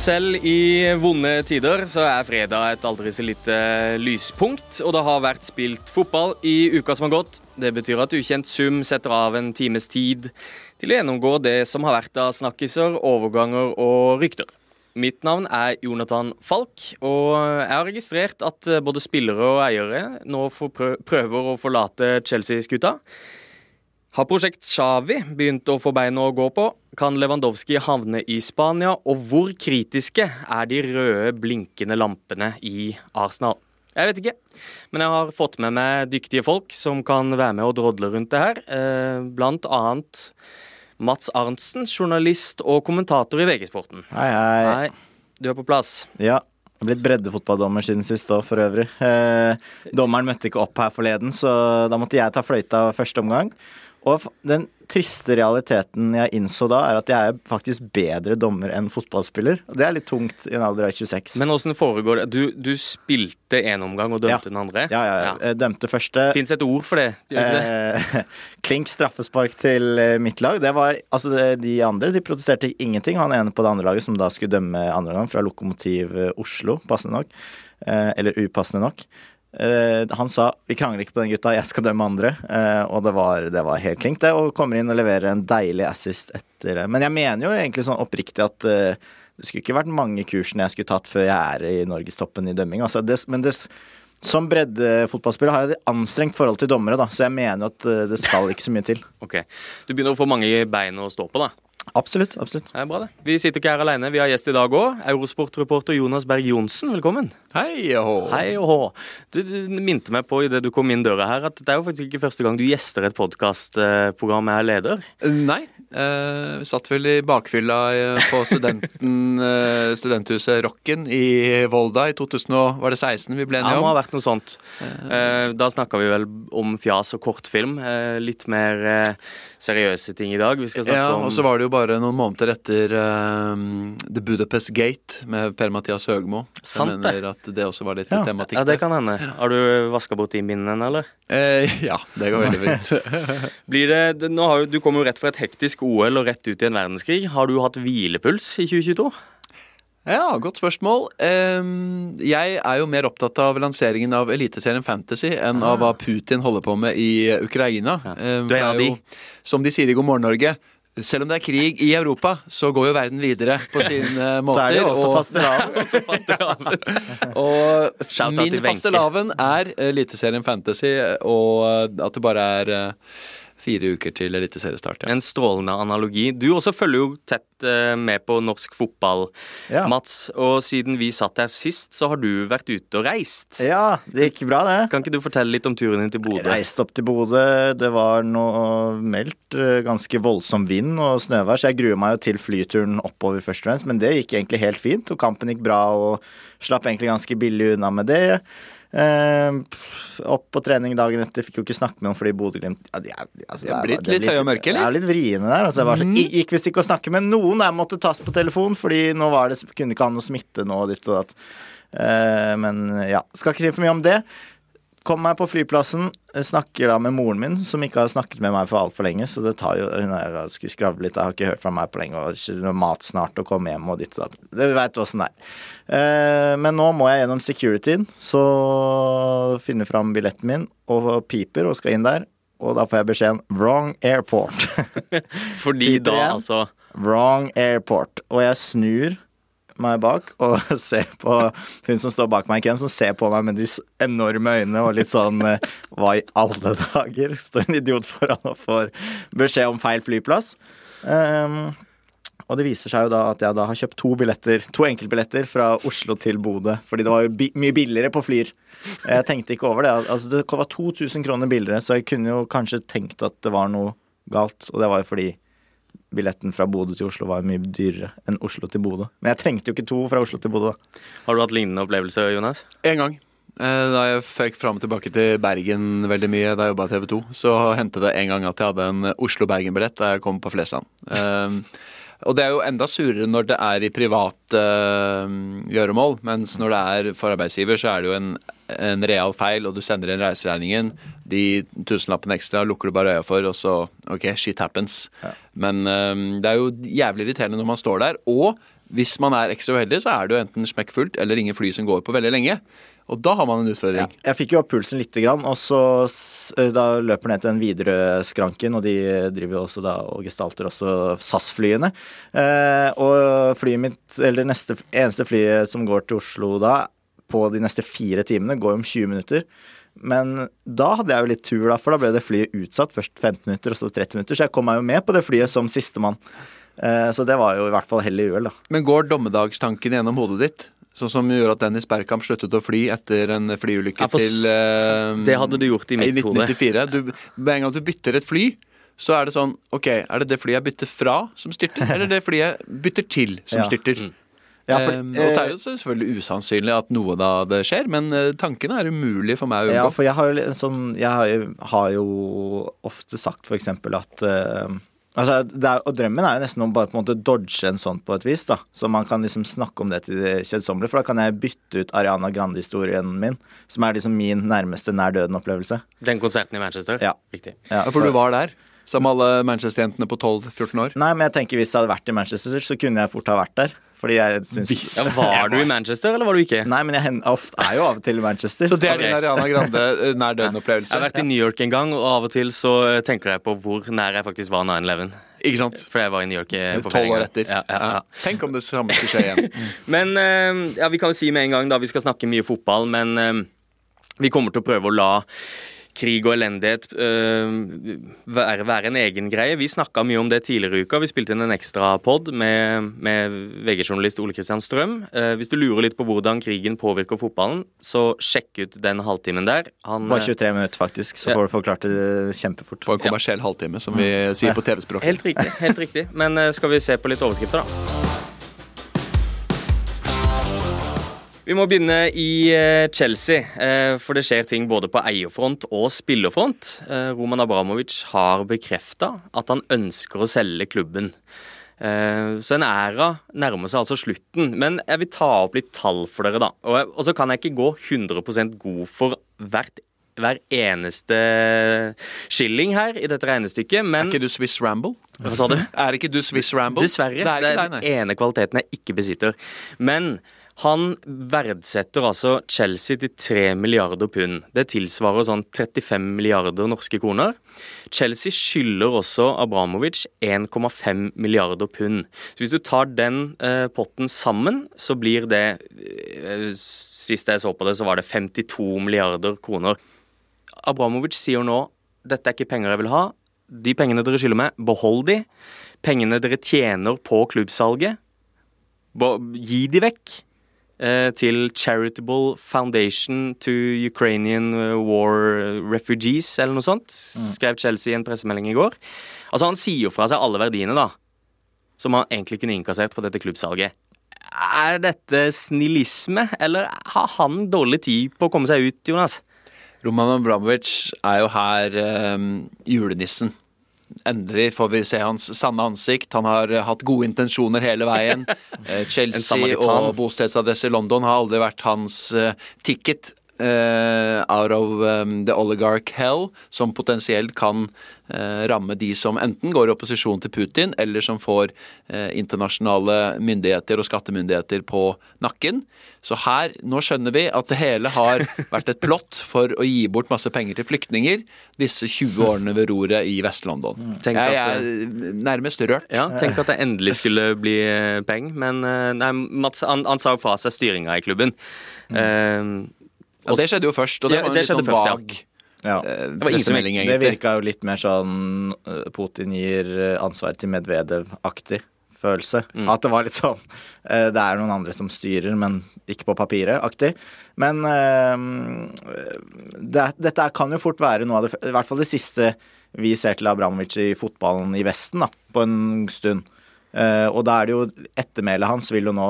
Selv i vonde tider så er fredag et aldri så lite lyspunkt, og det har vært spilt fotball i uka som har gått. Det betyr at Ukjent sum setter av en times tid til å gjennomgå det som har vært av snakkiser, overganger og rykter. Mitt navn er Jonathan Falk, og jeg har registrert at både spillere og eiere nå prøver å forlate Chelsea-skuta. Har prosjekt Xavi begynt å få beina å gå på? Kan Lewandowski havne i Spania? Og hvor kritiske er de røde, blinkende lampene i Arsenal? Jeg vet ikke, men jeg har fått med meg dyktige folk som kan være med og drodle rundt det her. Eh, blant annet Mats Arntzen, journalist og kommentator i VG-sporten. Hei, hei. Hei, Du er på plass. Ja. Jeg har blitt breddefotballdommer siden sist òg, for øvrig. Eh, dommeren møtte ikke opp her forleden, så da måtte jeg ta fløyta første omgang. Og den triste realiteten jeg innså da, er at jeg er faktisk bedre dommer enn fotballspiller. Og det er litt tungt i en alder av 26. Men åssen foregår det? Du, du spilte én omgang og dømte ja. den andre? Ja, ja. ja. Dømte første. Fins et ord for det? Eh, klink straffespark til eh, mitt lag. Det var, altså De andre de protesterte ingenting. Han ene på det andre laget som da skulle dømme andre gang, fra Lokomotiv eh, Oslo, passende nok. Eh, eller upassende nok. Uh, han sa 'vi krangler ikke på den gutta, jeg skal dømme andre'. Uh, og det var, det var, helt klink, det. Og kommer inn og leverer en deilig assist etter det. Men jeg mener jo egentlig sånn oppriktig at uh, det skulle ikke vært mange kursene jeg skulle tatt før jeg er i norgestoppen i dømming. Altså det, men det, som breddefotballspiller har jeg et anstrengt forhold til dommere, da, så jeg mener at det skal ikke så mye til. Ok, Du begynner å få mange bein å stå på, da? Absolutt. absolutt. Det er bra, det. Vi sitter ikke her alene. Vi har gjest i dag òg. Eurosport-reporter Jonas Berg Johnsen, velkommen. Hei og hå. Hei og hå. Du, du minte meg på idet du kom inn døra her, at det er jo faktisk ikke første gang du gjester et podkastprogram jeg er leder. Nei. Eh, vi satt vel i bakfylla på studenten, eh, studenthuset Rocken i Volda i 2016 vi ble enige om. Ja, det må ha vært noe sånt. Eh, da snakka vi vel om fjas og kortfilm. Eh, litt mer eh, seriøse ting i dag. Vi skal snakke ja, om Og så var det jo bare noen måneder etter uh, The Budapest Gate med Per-Mathias Høgmo. Sant jeg mener at det også var litt Ja. tematikk Ja, det kan hende. Har du vaska bort de minnene, eller? Eh, ja, det går veldig fint. Blir det, nå har du, Du kommer jo rett fra et hektisk OL og rett ut i en verdenskrig. Har du hatt hvilepuls i 2022? Ja, godt spørsmål. Ehm, Jeg er jo mer opptatt av lanseringen av Eliteserien Fantasy enn av hva Putin holder på med i Ukraina. Ehm, Du er en av det Som de sier i God morgen Norge, selv om det er krig i Europa, så går jo verden videre på sine Så er det jo også og- fastelavn. Og min fastelavn er Eliteserien Fantasy, og at det bare er eh, fire uker til eliteseriestart. Ja. En strålende analogi. Du også følger jo tett eh, med på norsk fotball, Ja. Mats. Og siden vi satt her sist, så har du vært ute og reist. ja, det gikk bra, det. Kan ikke du fortelle litt om turen din til Bodø? reiste opp til Bodø. Det var noe meldt eh, ganske voldsom vind og snøvær, så jeg gruer meg jo til flyturen oppover først og fremst, men det gikk egentlig helt fint, og kampen gikk bra og slapp egentlig ganske billig unna med det. Eh, opp på trening dagen etter, fikk jo ikke snakke med noen fordi Bodø-Glimt ja, de altså, det er- blitt litt høye og mørke, eller? Det er litt vriene der. Altså, jeg var så, gikk- gikk visst ikke å snakke med noen Jeg måtte tas på telefon, fordi nå var det, kunne ikke ha noe smitte nå ditt og datt. Eh, men ja, skal ikke si for mye om det. Kom meg på flyplassen, snakker da med moren min, som ikke har snakket med meg for altfor lenge. Så det tar jo Hun er, skulle skravle litt, jeg har ikke hørt fra meg på lenge, og ikke mat snart og komme hjem og ditt og datt. Det veit du åssen det er. Eh, men nå må jeg gjennom securityen, så finne fram billetten min, og piper og skal inn der. Og da får jeg beskjeden 'wrong airport'. Fordi da, altså Wrong airport. Og jeg snur meg bak og ser på hun som står bak meg i køen, som ser på meg med de enorme øynene og litt sånn eh, Hva i alle dager? Står en idiot foran og får beskjed om feil flyplass. Um, og det viser seg jo da at jeg da har kjøpt to billetter, to enkeltbilletter fra Oslo til Bodø. Fordi det var jo bi mye billigere på Flyr. Jeg tenkte ikke over det. Altså det var 2000 kroner billigere, så jeg kunne jo kanskje tenkt at det var noe galt. Og det var jo fordi billetten fra Bodø til Oslo var mye dyrere enn Oslo til Bodø. Men jeg trengte jo ikke to fra Oslo til Bodø. da. Har du hatt lignende opplevelser, Jonas? En gang. eh, Da jeg fikk fram og tilbake til Bergen veldig mye da jeg jobba i TV 2, så hendte det en gang at jeg hadde en Oslo-Bergen-billett da jeg kom på Flesland. Og det er jo enda surere når det er i privat uh, gjøremål, mens når det er for arbeidsgiver, så er det jo en, en real feil, og du sender inn reiseregningen. De tusenlappene ekstra lukker du bare øya for, og så OK, shit happens. Men um, det er jo jævlig irriterende når man står der. Og Hvis man er ekstra uheldig, så er det jo enten smekkfullt eller ingen fly som går på veldig lenge. Og da har man en utfordring. Ja, jeg fikk jo opp pulsen lite grann, og så da løper ned til den Widerøe-skranken, og de driver jo også da og gestalter også SAS-flyene. Eh, og flyet mitt, eller det neste, eneste flyet som går til Oslo da, på de neste fire timene, går om 20 minutter. Men da hadde jeg jo litt tur, da, for da ble det flyet utsatt. Først 15 minutter, og så 30 minutter. Så jeg kom meg jo med på det flyet som sistemann. Eh, så det var jo i hvert fall hell i uhell, da. Men går dommedagstanken gjennom hodet ditt? Sånn som gjorde at Dennis Bergkamp sluttet å fly etter en flyulykke Ja, til uh, det hadde du gjort i mitt hode. 1994. Du, med en gang du bytter et fly, så er det sånn Ok, er det det flyet jeg bytter fra som styrter, eller det flyet jeg bytter til som Ja. styrter? Ja, for- Eh, og så er det jo selvfølgelig usannsynlig at noe da det skjer, men eh, tankene er umulig for meg å Ja, for jeg har jo sånn Jeg har jo, ofte sagt for eksempel at eh, Altså, det er, og drømmen er jo nesten å bare på en måte dodge en sånn på et vis, da. Så man kan liksom snakke om det til det kjedsommelige, for da kan jeg bytte ut Ariana Grande-historien min, som er liksom min nærmeste nær døden-opplevelse. Den konserten i Manchester? Ja. Viktig. Ja, Ja, for du var der, Som alle Manchester-jentene på 12-14 år. Nei, men jeg tenker hvis jeg hadde vært i Manchester, så kunne jeg fort ha vært der. Fordi jeg syns Ja, var du i Manchester, eller var du ikke? Nei, men jeg ofte er jo av og til i Manchester. Så det er Ok. din Ariana Grande eh, nær døden-opplevelse? Jeg har vært i New York en gang, og av og til så eh, tenker jeg på hvor nær jeg faktisk var 9-11. Ikke sant? For jeg var i New York eh, på Tolv år etter. Ja, ja, ja. Tenk om det samme skulle skje igjen. Men ja, vi kan jo si med en gang, da, vi skal snakke mye fotball, men vi kommer til å prøve å la krig og elendighet eh, være, være en egen greie. Vi snakka mye om det tidligere i uka. Vi spilte inn en ekstra pod med, med VG-journalist Ole Kristian Strøm. Eh, hvis du lurer litt på hvordan krigen påvirker fotballen, så sjekk ut den halvtimen der. Han, Bare eh, 23 minutter, faktisk, så Ja. får du forklart det kjempefort. På en kommersiell halvtime, som vi sier på TV-språket. Helt riktig. helt riktig. Men eh, skal vi se på litt overskrifter, da? Vi må begynne i eh, Chelsea, eh, for det skjer ting både på eierfront og spillerfront. Eh, Roman Abramovic har bekrefta at han ønsker å selge klubben. Så en æra nærmer seg altså slutten. Men jeg vil ta opp litt tall for dere, da. Og jeg- Og så kan jeg ikke gå 100% god for hvert, hver eneste skilling her i dette regnestykket, Er ikke du Swiss Ramble? Hva sa du? Er ikke du Swiss Ramble? Dessverre. Det er Det er den ene kvaliteten jeg ikke besitter. Men han verdsetter altså Chelsea til 3 milliarder pund. Det tilsvarer sånn 35 milliarder norske kroner. Chelsea skylder også Abramovic 1,5 milliarder pund. Så hvis du tar den eh, potten sammen, så blir det eh, Sist jeg så på det, så var det 52 milliarder kroner. Abramovic sier nå dette er ikke penger jeg vil ha. De pengene dere skylder meg, behold de. Pengene dere tjener på klubbsalget, gi de vekk. Eh, til Charitable Foundation to Ukrainian eh, War Refugees, eller noe sånt. Skrev Chelsea i en pressemelding i går. Altså Han sier jo fra seg alle verdiene, da. Som han egentlig kunne innkassert på dette klubbsalget. Er dette snillisme, eller har han dårlig tid på å komme seg ut, Jonas? Roman Abramovic er jo her um, julenissen. Endelig får vi se hans sanne ansikt. Han har eh, hatt gode intensjoner hele veien. Eh, Chelsea og bostedsadresse i London har aldri vært hans eh, ticket eh, out of um, the oligarch hell, som potensielt kan uh, ramme de som enten går i opposisjon til Putin, eller som får uh, internasjonale myndigheter og skattemyndigheter på nakken. Så her, nå skjønner vi at det hele har vært et plott for å gi bort masse penger til flyktninger disse 20 årene ved roret i Vest-London. Tenk Jeg er nærmest rørt. Ja, tenk at det endelig skulle bli penger, peng, men nei, Mats han, han sa jo fra seg styringa i klubben. Eh, Ja, det skjedde jo først, og det Ja, var det litt sånn først, vag Ja. Det var ingen som- egentlig. Det virka jo litt mer sånn eh, Putin gir eh, ansvar til Medvedev-aktig følelse. At det var litt sånn eh, Det er noen andre som styrer, men ikke på papiret-aktig. Men eh, det, dette kan jo fort være noe av det I hvert fall det siste vi ser til Abramovic i fotballen i Vesten, da, på en stund. Eh, og da er det jo Ettermælet hans vil jo nå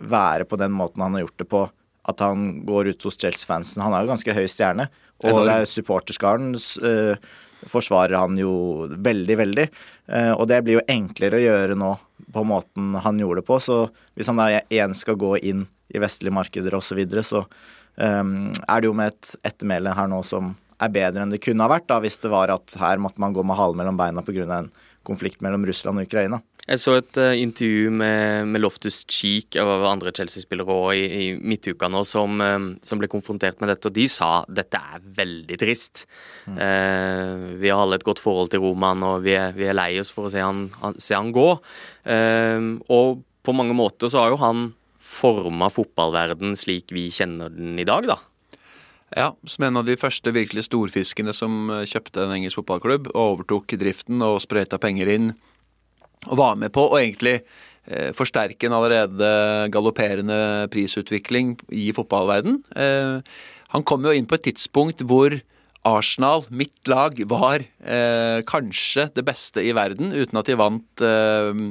være på den måten han har gjort det på. At han går ut hos Chelsea-fansen. Han er jo ganske høy stjerne. Og Enorm. det er supporterskaren uh, forsvarer han jo veldig, veldig. Uh, og det blir jo enklere å gjøre nå på måten han gjorde det på. Så hvis han da igjen skal gå inn i vestlige markeder osv., så, videre, så um, er det jo med et ettermæle her nå som er bedre enn det kunne ha vært, da, hvis det var at her måtte man gå med halen mellom beina pga. en konflikt mellom Russland og Ukraina. Jeg så et uh, intervju med, med Loftus Cheek og andre Chelsea-spillere òg i, i midtuka nå, som, um, som, ble konfrontert med dette, og de sa dette er veldig trist. Mm. Uh, vi har alle et godt forhold til Roman, og vi er, vi er lei oss for å se han, han, se han gå. Uh, og på mange måter så har jo han forma fotballverden slik vi kjenner den i dag, da. Ja, som en av de første virkelig storfiskene som kjøpte en engelsk fotballklubb og overtok driften og sprøyta penger inn og var med på å egentlig eh, forsterke en allerede galopperende prisutvikling i fotballverden. Eh, han kom jo inn på et tidspunkt hvor Arsenal, mitt lag, var eh, kanskje det beste i verden, uten at de vant eh,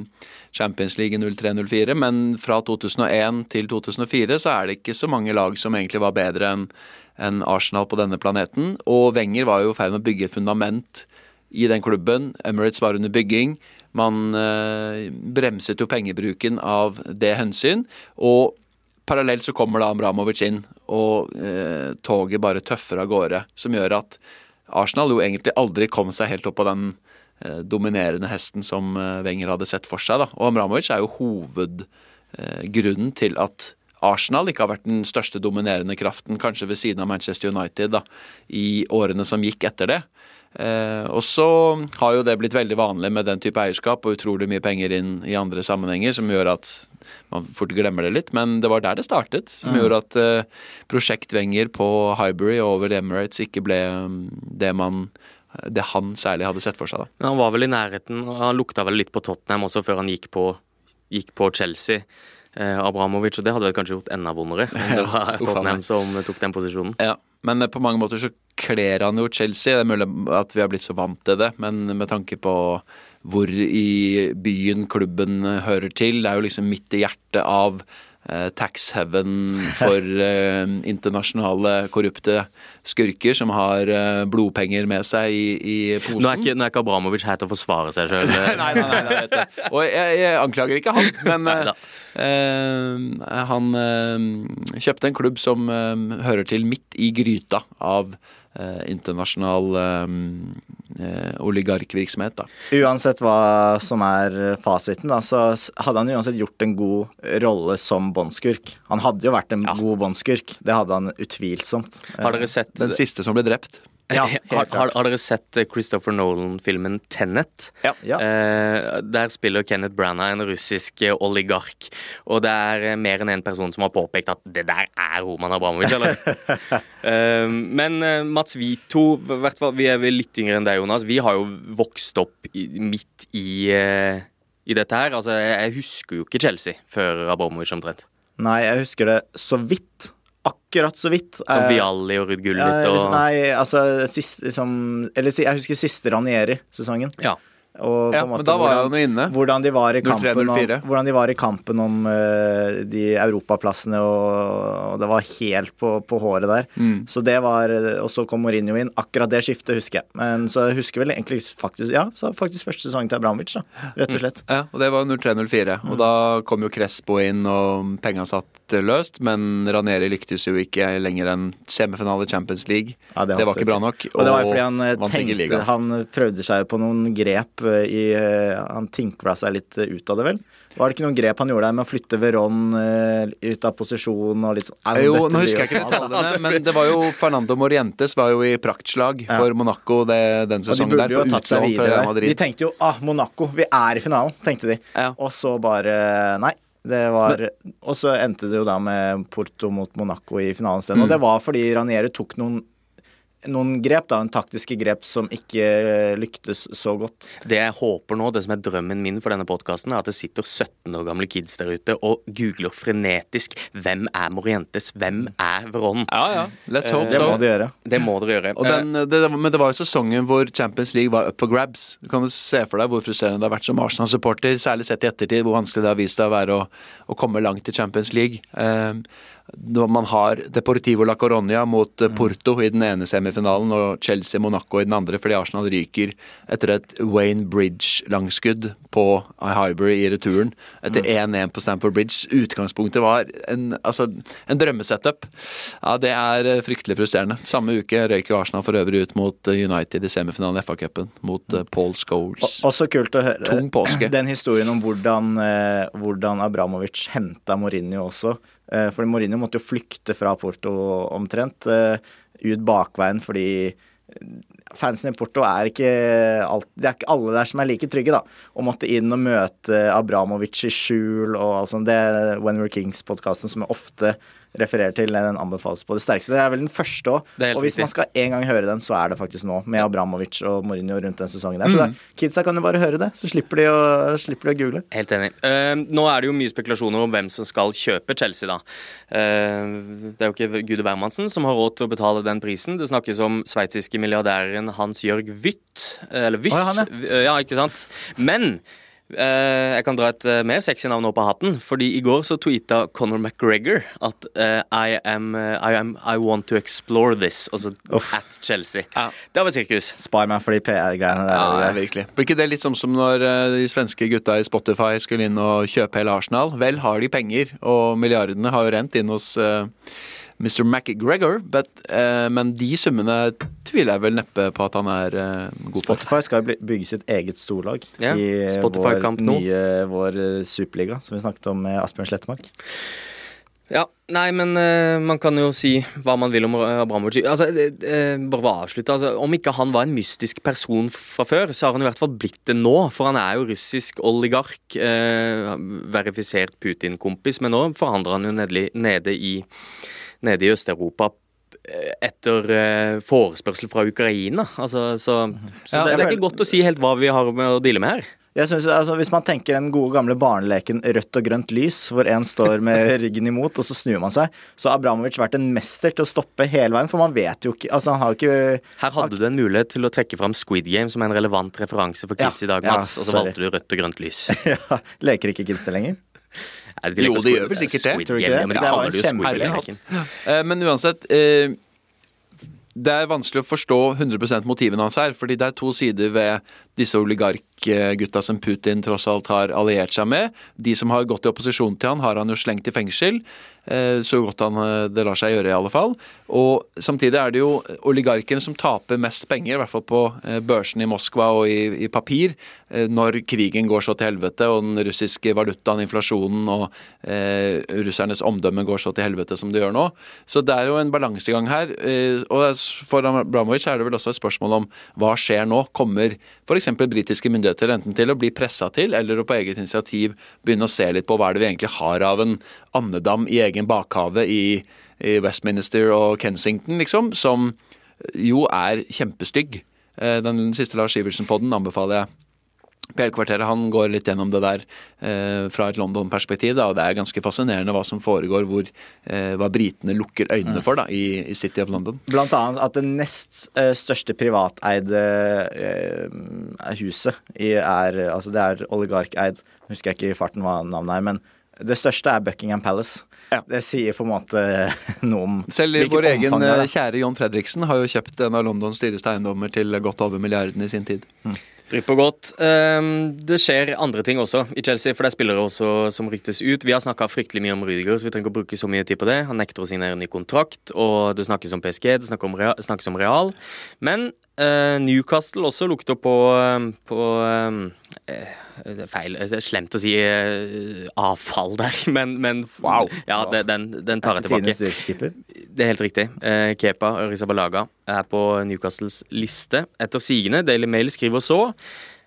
Champions League 03-04. Men fra 2001 til 2004 så er det ikke så mange lag som egentlig var bedre enn en Arsenal på denne planeten. Og Wenger var jo i ferd med å bygge fundament i den klubben. Emirates var under bygging. Man eh, bremset jo pengebruken av det hensyn. Og parallelt så kommer da Amramovic inn, og eh, toget bare tøffer av gårde. Som gjør at Arsenal jo egentlig aldri kom seg helt opp på den eh, dominerende hesten som eh, Wenger hadde sett for seg. da. Og Amramovic er jo hovedgrunnen til at Arsenal ikke har vært den største dominerende kraften, kanskje ved siden av Manchester United, da, i årene som gikk etter det. Eh, og så har jo det blitt veldig vanlig med den type eierskap og utrolig mye penger inn i andre sammenhenger, som gjør at man fort glemmer det litt. Men det var der det startet, som mm. gjorde at eh, prosjekt Wenger på Highbury og over Emirates ikke ble um, det man det han særlig hadde sett for seg. da. Men han var vel i nærheten, og han lukta vel litt på Tottenham også før han gikk på, gikk på Chelsea. Eh, Abramovic, og det hadde vel kanskje gjort enda vondere det var Tottenham som tok den posisjonen. Ja, men på mange måter så kler han jo Chelsea. Det er mulig at vi har blitt så vant til det, men med tanke på hvor i byen klubben hører til, det er jo liksom midt i hjertet av Eh, tax heaven for eh, internasjonale korrupte skurker som har eh, blodpenger med seg i, i posen. Nå er ikke, nå er ikke Abramovic her til å forsvare seg sjøl. nei, nei, nei, nei, Og jeg, jeg, anklager ikke han, men eh, han eh, kjøpte en klubb som eh, hører til midt i gryta av internasjonal eh, oligarkvirksomhet. Da. Uansett hva som er fasiten, da, så hadde han uansett gjort en god rolle som båndskurk. Han hadde jo vært en ja. god båndskurk, det hadde han utvilsomt. Har dere sett Den siste som ble drept? Ja, har, har, har, dere sett eh, Christopher Nolan-filmen Tenet? Ja. ja. Eh, der spiller Kenneth Branagh en russisk eh, oligark. Og det er eh, mer enn én en person som har påpekt at det der er Roman Abramovic, eller? eh, men Mats, vi to, vi er vel litt yngre enn deg, Jonas. Vi har jo vokst opp i, midt i, eh, i, dette her. Altså, jeg husker jo ikke Chelsea før Abramovic omtrent. Nei, jeg husker det så vidt akkurat så vidt. Og Vialli og Ruud Gullit og Nei, altså sist, liksom, Eller jeg husker siste Ranieri-sesongen. Ja. Og ja, men da var hvordan, jeg inne. Hvordan de var i kampen, om, hvordan de var i kampen om uh, de europaplassene, og, og, det var helt på, på håret der. Mm. Så det var Og så kom Mourinho inn. Akkurat det skiftet husker jeg. Men så jeg husker vel egentlig faktisk Ja, så faktisk første sesong til Abramovic, da. Rett og mm. slett. Mm. Ja, og det var 03-04. Mm. Og da kom jo Crespo inn, og penga satt løst, men Raneri lyktes jo ikke lenger enn semifinale Champions League. Ja, det, det, var ikke bra nok. Og, og det var fordi han eh, tenkte Han prøvde seg på noen grep Eh, i eh, Han tinkla seg litt eh, ut av det, vel? Var det ikke noen grep han gjorde der med å flytte Veron ut av posisjon og litt sånn? Jo, nå husker jeg ikke detaljene, men det var jo Fernando Morientes var jo i praktslag ja. for Monaco det, den sesongen der. Og de burde jo tatt seg videre. De tenkte jo ah, Monaco, vi er i finalen, tenkte de. Ja. Og så bare nei. Det var, og så endte det jo da med Porto mot Monaco i finalen stedet. Mm. Og det var fordi Ranieri tok noen noen grep, da, en taktiske grep som ikke lyktes så godt. Det jeg håper nå, det som er drømmen min for denne podkasten, er at det sitter 17 år gamle kids der ute og googler frenetisk 'Hvem er Morientes? Hvem er Veron?' Ja, ja. Let's hope det so. må de gjøre. Det må dere gjøre. Den, det, men det var jo sesongen hvor Champions League var up for grabs. Du kan du se for deg hvor frustrerende det har vært som Arsenal-supporter, særlig sett i ettertid, hvor vanskelig det har vist seg å være å, å komme langt i Champions League. Um, da man har Deportivo la Coronia mot eh, Porto i den ene semifinalen og Chelsea-Monaco i den andre, fordi Arsenal ryker etter et Wayne Bridge-langskudd på Highbury i returen. Etter 1-1 på Stamford Bridge. Utgangspunktet var en, altså, en drømmesetup. Ja, det er eh, fryktelig frustrerende. Samme uke røyk jo Arsenal for øvrig ut mot eh, United i semifinalen i FA-cupen, mot Paul Scholes. Også kult å høre Tung påske. den historien om hvordan, hvordan Abramovic henta Mourinho også. Fordi Mourinho måtte jo flykte fra Porto omtrent, eh, ut bakveien fordi eh, fansen i Porto er ikke alt, Det er ikke alle der som er like trygge, da. Og måtte inn og møte Abramovic i skjul og altså det When We're Kings-podkasten som er ofte refererer til, den anbefales på det sterkeste. Det er vel den første òg. Og hvis man skal en gang høre den, så er det faktisk nå, med Abramovic og Mourinho rundt den sesongen der. Så mm. da, kidsa kan jo bare høre det, så slipper de å, slipper de å google. Helt enig. Uh, nå er det jo mye spekulasjoner om hvem som skal kjøpe Chelsea, da. Uh, det er jo ikke Gude Wermansen som har råd til å betale den prisen. Det snakkes om sveitsiske milliardæren Hans Jørg Wytt, eller Wyss. Oh, ja, ja, ikke sant. Men jeg kan dra et uh, mer sexy navn opp av hatten. Fordi i går så tweeta Conor McGregor at uh, I, am, I, am, I want to explore this. Altså Uff. at Chelsea. Ja. Det var sirkus. Spar meg for de PR-greiene der. Ja, virkelig. Blir ikke det litt sånn som når de svenske gutta i Spotify skulle inn og kjøpe hele Arsenal? Vel har de penger, og milliardene har jo rent inn hos Mr. McGregor, but, uh, men de summene tviler jeg vel neppe på at han er uh, god for. Spotify skal bygge sitt eget storlag yeah. i vår nye vår superliga, som vi snakket om med Asbjørn Slettemark. Ja, nei, men uh, man kan jo si hva man vil om Abramovic. Altså, uh, bare for å avslutte, altså, Om ikke han var en mystisk person fra før, så har han i hvert fall blitt det nå. For han er jo russisk oligark, uh, verifisert Putin-kompis, men nå forhandler han jo nede, nede i nede i Øst-Europa eh, etter uh, forespørsel fra Ukraina. Altså, så, så det, det, er ikke godt å si helt hva vi har med å deale med her. Jeg synes, altså, Hvis man tenker den gode gamle barneleken rødt og grønt lys, hvor en står med ryggen imot, og så snur man seg, så har Abramovic vært en mester til å stoppe hele veien, for man vet jo ikke altså han har ikke Her hadde du en mulighet til å trekke fram Squid Game som en relevant referanse for kids ja, i dag, Mats, ja, og så valgte du rødt og grønt lys. ja, Leker ikke kids det lenger? De jo, det gjør vel sikkert det. Tror du ikke det? Men, det var en. Uh, men uansett uh, det er vanskelig å forstå 100% motivene hans her. fordi det er to sider ved disse oligarkgutta som Putin tross alt har alliert seg med. De som har gått i opposisjon til han, har han jo slengt i fengsel. Eh, så godt han eh, det lar seg gjøre, i alle fall. Og samtidig er det jo oligarkene som taper mest penger, i hvert fall på eh, børsen i Moskva og i, i papir, når krigen går så til helvete og den russiske valutaen, inflasjonen og eh, russernes omdømme går så til helvete som det gjør nå. Så det er jo en balansegang her. og for Abramovic er det vel også et spørsmål om hva skjer nå? Kommer f.eks. britiske myndigheter enten til å bli pressa til, eller å på eget initiativ begynne å se litt på hva er det vi egentlig har av en andedam i egen bakhave i, i Westminster og Kensington, liksom, som jo er kjempestygg. Eh, den siste Lars Iversen-podden anbefaler jeg. PL-kvarteret han går litt gjennom det der eh, fra et London-perspektiv. og Det er ganske fascinerende hva som foregår, hvor, eh, hva britene lukker øynene mm. for da, i, i, City of London. Blant annet at det nest uh, største privateide eh, huset er altså Det er oligarkeid. Husker jeg ikke i farten hva navnet er. men det største er Buckingham Palace. Ja. Det sier på en måte noe om Selv vår egen eh, kjære John Fredriksen har jo kjøpt en av Londons dyreste eiendommer til godt over milliarden i sin tid. Mm. Drypp og godt. Um, det skjer andre ting også i Chelsea, for det er spillere også som ryktes ut. Vi har snakka fryktelig mye om Rydiger, så vi trenger ikke å bruke så mye tid på det. Han nekter å signere ny kontrakt, og det snakkes om PSG, det snakkes om Real. Men uh, Newcastle også lukter på, på um, er feil, Slemt å si uh, avfall der, men, men wow. Ja, det, den, den, tar jeg tilbake. Det er helt riktig. Uh, Kepa Rizabalaga er på Newcastles liste. Etter sigende, Daily Mail skriver så.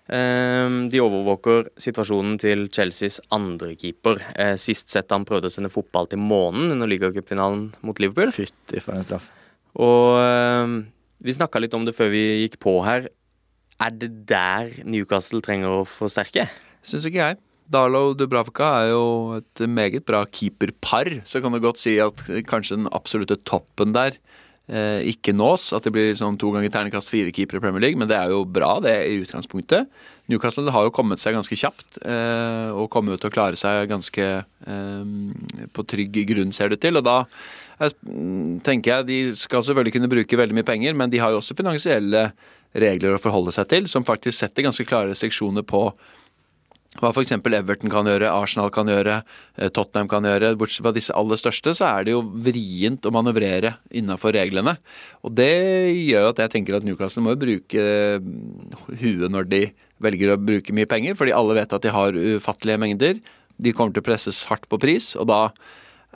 Uh, de overvåker situasjonen til Chelseas andrekeeper. Sist sett han prøvde å sende fotball til månen under ligacupfinalen mot Liverpool. Fytti for en straff. Og vi snakka litt om det før vi gikk på her. Er det der Newcastle trenger å forsterke? Syns ikke jeg. Darlow Dubravka er jo et meget bra keeperpar, så kan du godt si at kanskje den absolutte toppen der eh, ikke nås. At det blir sånn to ganger ternekast fire keepere i Premier League, men det er jo bra, det i utgangspunktet. Newcastle har jo kommet seg ganske kjapt, eh, og kommer jo til å klare seg ganske eh, på trygg grunn, ser det til. Og da jeg, tenker jeg de skal selvfølgelig kunne bruke veldig mye penger, men de har jo også finansielle regler å forholde seg til, som faktisk setter ganske klare restriksjoner på hva f.eks. Everton kan gjøre, Arsenal kan gjøre, eh, Tottenham kan gjøre. Bortsett fra disse aller største, så er det jo vrient å manøvrere innafor reglene. Og det gjør at jeg tenker at Newcastle må jo bruke huet når de velger å bruke mye penger, fordi alle vet at de har ufattelige mengder. De kommer til å presses hardt på pris, og da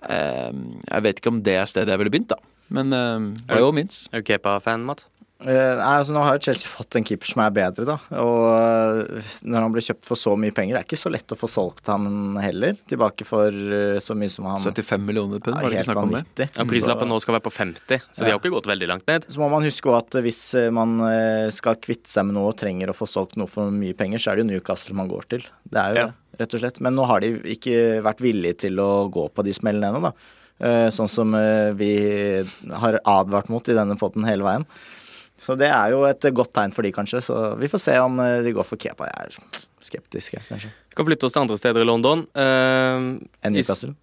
eh, Jeg vet ikke om det er stedet jeg ville begynt, da. Men eh, by all means. Er du Kepa-fan, Mats? Uh, altså Nå har jo Chelsea fått en keeper som er bedre, da. Og uh, når han ble kjøpt for så mye penger, det er ikke så lett å få solgt han heller. Tilbake for uh, så mye som han 75 millioner pund, var det ikke snakk om det? Ja, Prislappen nå skal være på 50, så ja. de har ikke gått veldig langt ned. Så må man huske at hvis man skal kvitte seg med noe og trenger å få solgt noe for mye penger, så er det jo Newcastle man går til. Det er jo ja. det, rett og slett. Men nå har de ikke vært villige til å gå på de smellene ennå, da. Sånn som vi har advart mot i denne potten hele veien. Så det er jo et godt tegn for de, kanskje. Så vi får se om eh, de går for Kepa. Jeg er skeptisk, jeg, kanskje. Vi kan flytte oss til andre steder i London. Uh, en Newcastle?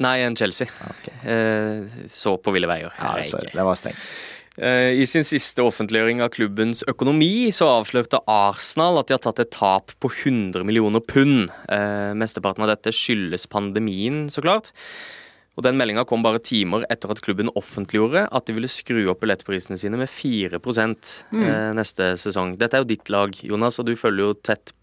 Nei, en Chelsea. Ah, okay. Uh, så på ville veier. Ja, sorry, det var stengt. I sin siste offentliggjøring av klubbens økonomi så avslørte Arsenal at de har tatt et tap på 100 millioner pund. Eh, mesteparten av dette skyldes pandemien, så klart. Og Den meldinga kom bare timer etter at klubben offentliggjorde at de ville skru opp billettprisene sine med 4 mm. Eh, neste sesong. Dette er jo ditt lag, Jonas, og du følger jo tett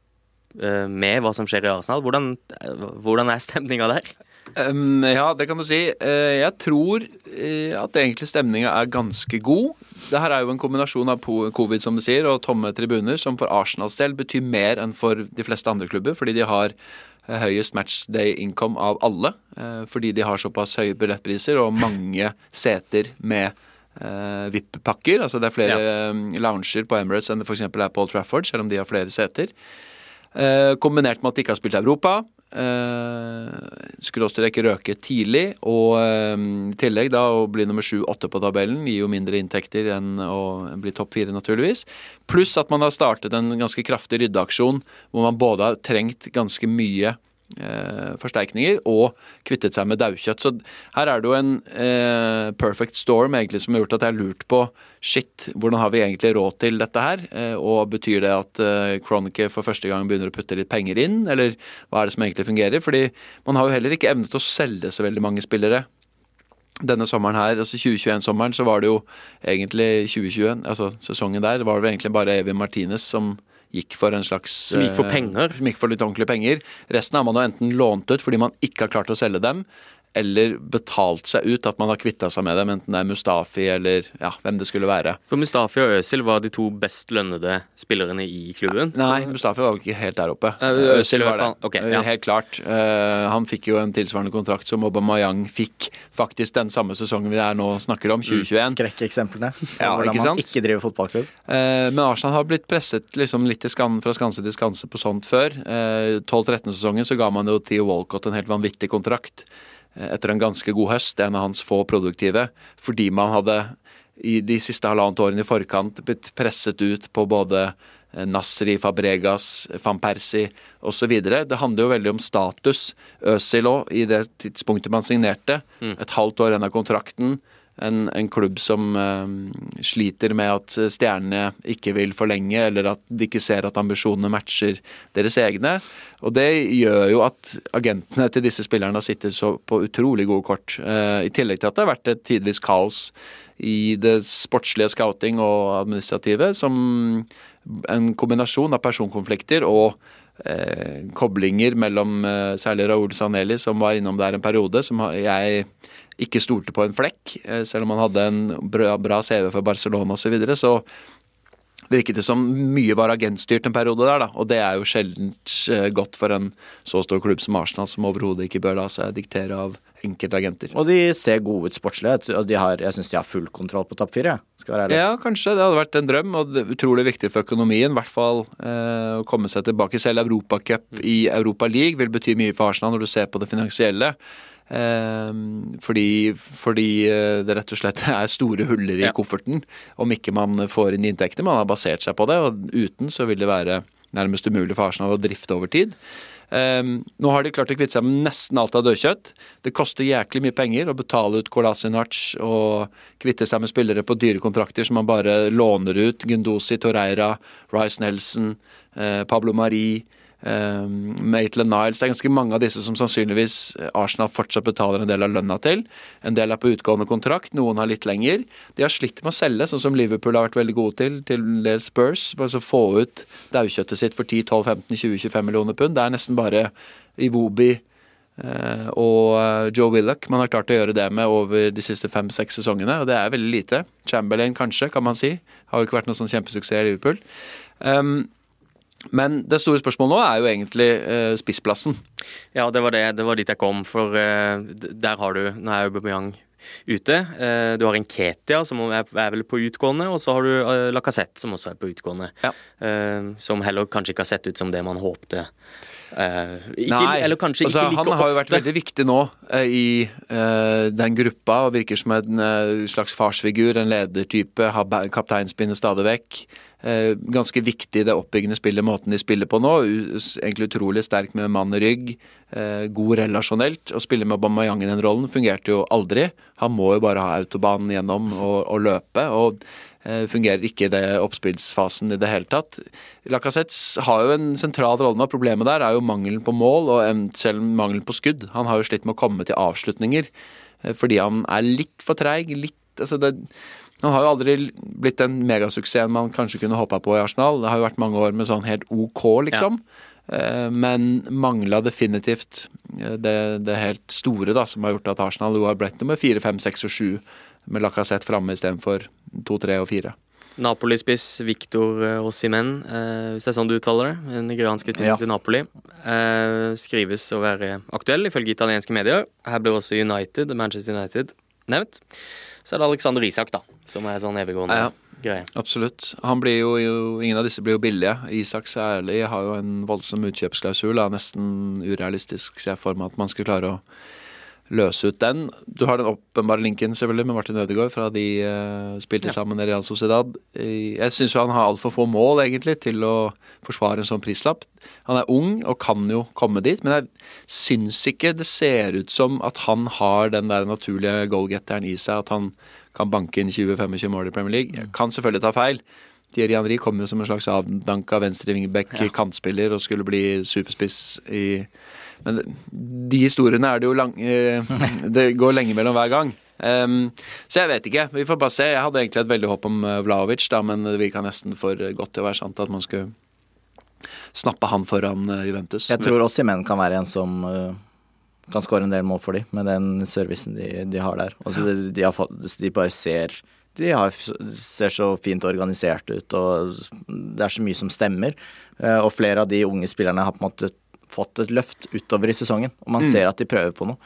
eh, med hva som skjer i Arsenal. Hvordan, eh, hvordan er stemninga der? Um, ja, det kan du si. Jeg tror at egentlig stemninga er ganske god. Det her er jo en kombinasjon av covid som du sier, og tomme tribuner, som for Arsenals del betyr mer enn for de fleste andre klubber, fordi de har høyest matchday income av alle. Eh, fordi de har såpass høye billettpriser og mange seter med uh, VIP-pakker. Altså det er flere ja. lounger på Emirates enn det f.eks. er på Old Trafford, selv om de har flere seter. Kombinert med at de ikke har spilt Europa. Uh, skråstrek røke tidlig, og uh, i tillegg da å bli nummer sju-åtte på tabellen gir jo mindre inntekter enn å bli topp fire, naturligvis. Pluss at man har startet en ganske kraftig ryddeaksjon hvor man både har trengt ganske mye eh, forsterkninger og kvittet seg med daukjøtt. Så her er det jo en eh, perfect storm egentlig som har gjort at jeg har lurt på shit, hvordan har vi egentlig råd til dette her? Eh, og betyr det at eh, Chronicle for første gang begynner å putte litt penger inn, eller hva er det som egentlig fungerer? Fordi man har jo heller ikke evnet å selge så veldig mange spillere denne sommeren her, altså 2021-sommeren, så var det jo egentlig 2021, altså sesongen der, var det egentlig bare Evy Martinez som gikk for en slags Som gikk for eh, penger? Som gikk for litt ordentlige penger. Resten har man jo enten lånt ut fordi man ikke har klart å selge dem, eller betalt seg ut, at man har kvitta seg med dem, enten det er Mustafi eller ja, hvem det skulle være. For Mustafi og Øsil var de to best lønnede spillerne i klubben? Nei, Mustafi var ikke helt der oppe. Øsil var det, okay, ja. helt klart. Uh, han fikk jo en tilsvarende kontrakt som Aubameyang fikk faktisk den samme sesongen vi er nå snakker om, 2021. Skrekkeksemplene for ja, hvordan man ikke driver fotballklubb. Uh, men Arsenal har blitt presset liksom litt skan, fra skanse til skanse på sånt før. Uh, 12-13-sesongen så ga man jo Theo Walcott en helt vanvittig kontrakt. Etter en ganske god høst, en av hans få produktive, fordi man hadde i de siste halvannet årene i forkant blitt presset ut på både eh, Nasri, Fabregas, van Persie osv. Det handler jo veldig om status. Øzil òg, i det tidspunktet man signerte. Mm. Et halvt år igjen av kontrakten en, en klubb som um, sliter med at stjernene ikke vil forlenge, eller at de ikke ser at ambisjonene matcher deres egne. Og det gjør jo at agentene til disse spillerne sitter så på utrolig gode kort. Uh, I tillegg til at det har vært et tidvis kaos i det sportslige scouting og administrative, som en kombinasjon av personkonflikter og eh, koblinger mellom eh, særlig Raoul Saneli, som var innom der en periode, som jeg ikke stolte på en flekk, eh, selv om han hadde en bra, bra CV for Barcelona osv. Så, videre, så virket det som mye var agentstyrt en periode der, da. Og det er jo sjelden eh, godt for en så stor klubb som Arsenal, som overhodet ikke bør la seg diktere av enkeltagenter. Og de ser gode ut sportslig, og de har, jeg syns de har full kontroll på topp fire. Ja, kanskje. Det hadde vært en drøm, og det er utrolig viktig for økonomien. I hvert fall eh, å komme seg tilbake. Selv Europacup i Europa League vil bety mye for Arsenal når du ser på det finansielle. Ehm, fordi, fordi, eh, det rett og slett er store huller i ja. kofferten om ikke man får inn inntekter. Man har basert seg på det, og uten så vil det være nærmest umulig for Arsenal å drifte over tid. Um, nå har de klart å kvitte seg med nesten alt av dødkjøtt. Det koster jæklig mye penger å betale ut Kolasinac og kvitte seg med spillere på dyre kontrakter som man bare låner ut. Gundosi, Torreira, Rice Nelson, eh, Pablo Marie. Maitland Niles. Det er ganske mange av disse som sannsynligvis Arsenal fortsatt betaler en del av lønna til. En del er på utgående kontrakt, noen har litt lenger. De har slitt med å selge, sånn som Liverpool har vært veldig gode til, til dels Spurs. Bare så få ut daukjøttet sitt for 10-12-15-20-25 millioner pund. Det er nesten bare Iwobi uh, og Joe Willoch man har klart å gjøre det med over de siste fem-seks sesongene, og det er veldig lite. Chamberlain kanskje, kan man si. Har jo ikke vært noen sånn kjempesuksess i Liverpool. Um, men det store spørsmålet nå er jo egentlig eh, spissplassen. Ja, det var, det, det var dit jeg kom, for eh, der har du Nå er Aubameyang ute. Eh, du har en Ketia som er, er, vel på utgående, og så har du eh, Lacassette som også er på utgående. Ja. som heller kanskje ikke har sett ut som det man håpte. Ikke, Nei, eller kanskje altså, like Han har jo vært veldig viktig nå i den gruppa og virker som en slags farsfigur, en ledertype, har kapteinspinnet stadig vekk. Eh, ganske viktig det oppbyggende spillet, måten de spiller på nå. Egentlig utrolig sterk med mann i rygg. Eh, god relasjonelt. Å spille med Aubameyang i den rollen fungerte jo aldri. Han må jo bare ha autobanen gjennom og, og løpe. og eh, fungerer ikke i det oppspillsfasen i det hele tatt. Lacassette har jo en sentral rolle nå. Problemet der er jo mangelen på mål og selv mangelen på skudd. Han har jo slitt med å komme til avslutninger fordi han er litt for treig. Litt, altså det, han har jo aldri blitt den megasuksessen man kanskje kunne håpa på i Arsenal. Det har jo vært mange år med sånn helt OK, liksom. Ja. Men mangla definitivt eh, det, det, helt store da, som har gjort at Arsenal jo har blitt nummer fire, fem, seks og sju med Lacassette framme istedenfor to, tre og fire. Napoli-spiss Victor Osimen, Ossimen, eh, hvis det er sånn du uttaler det. En nigeriansk utvisning ja. til Napoli. Eh, skrives å være aktuell, ifølge italienske medier. Her ble også United, Manchester United nevnt. Så er det Alexander Isak, da, som er sånn eviggående ja, greie. Absolutt. Han blir jo, ingen av disse blir jo billige. Isak særlig har jo en voldsom utkjøpsklausul. Nesten urealistisk, ser jeg for meg at man skal klare å løse ut den. Du har den åpenbare linken selvfølgelig med Martin Ødegaard fra de uh, spilte ja. sammen i Real Sociedad. Jeg syns han har altfor få mål egentlig til å forsvare en sånn prislapp. Han er ung og kan jo komme dit, men jeg syns ikke det ser ut som at han har den der naturlige goalgetteren i seg, at han kan banke inn 20-25 mål i Premier League. Jeg kan selvfølgelig ta feil. Thierry Henry kom jo som en slags avdanka venstre wingback, ja. kantspiller, og skulle bli superspiss i men de historiene er det jo lang eh, Det går lenge mellom hver gang. Um, så jeg vet ikke. Vi får bare se. Jeg hadde egentlig et veldig håp om eh, Vlaovic, da, men det virka nesten for godt til å være sant at man skulle snappe han foran eh, Juventus. Jeg tror også Simen kan være en som kan skåre en del mål for dem, med den servicen de, de har der. Altså, de, de, har fått, de bare ser de har, ser så fint organisert ut, og det er så mye som stemmer. Og flere av de unge spillerne har på en måte fått et løft utover i sesongen, og man mm. ser at de prøver på noe.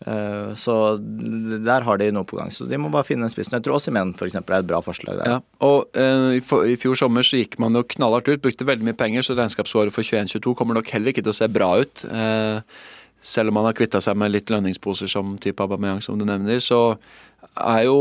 Uh, så der har de noe på gang. Så de må bare finne en spiss. Jeg tror Simen f.eks. er et bra forslag der. Ja, og uh, i, for, i, fjor sommer så gikk man jo knallhardt ut, brukte veldig mye penger, så regnskapsåret for 21-22 kommer nok heller ikke til å se bra ut. Uh, selv om man har kvitta seg med litt lønningsposer som type Aubameyang, som du nevner, så er jo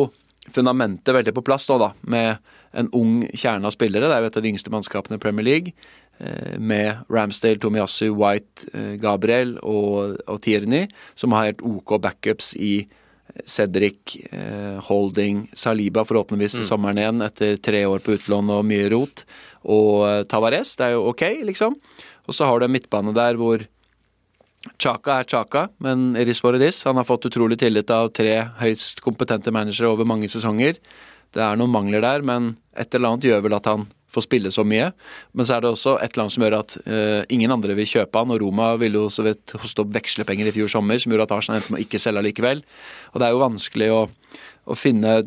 fundamentet veldig på plass nå, da, med en ung kjerne av spillere. Det er jo et av de yngste mannskapene i Premier League. Eh, med Ramsdale, Tomiyasu, White, eh, Gabriel og, og Tierney, som har helt OK backups i Cedric, eh, Holding, Saliba forhåpentligvis til mm. sommeren igjen etter tre år på utlån og mye rot, og Tavares. Det er jo OK, liksom. Og så har du en midtbane der hvor Chaka er Chaka, men Iris Boredis han har fått utrolig tillit av tre høyst kompetente managere over mange sesonger. Det er noen mangler der, men et eller annet gjør vel at han får spille så mye. Men så er det også et eller annet som gjør at uh, ingen andre vil kjøpe han, og Roma ville jo så vidt hoste opp vekslepenger i fjor sommer, som gjorde at Arsenal endte med å ikke selge likevel. Og det er jo vanskelig å, å finne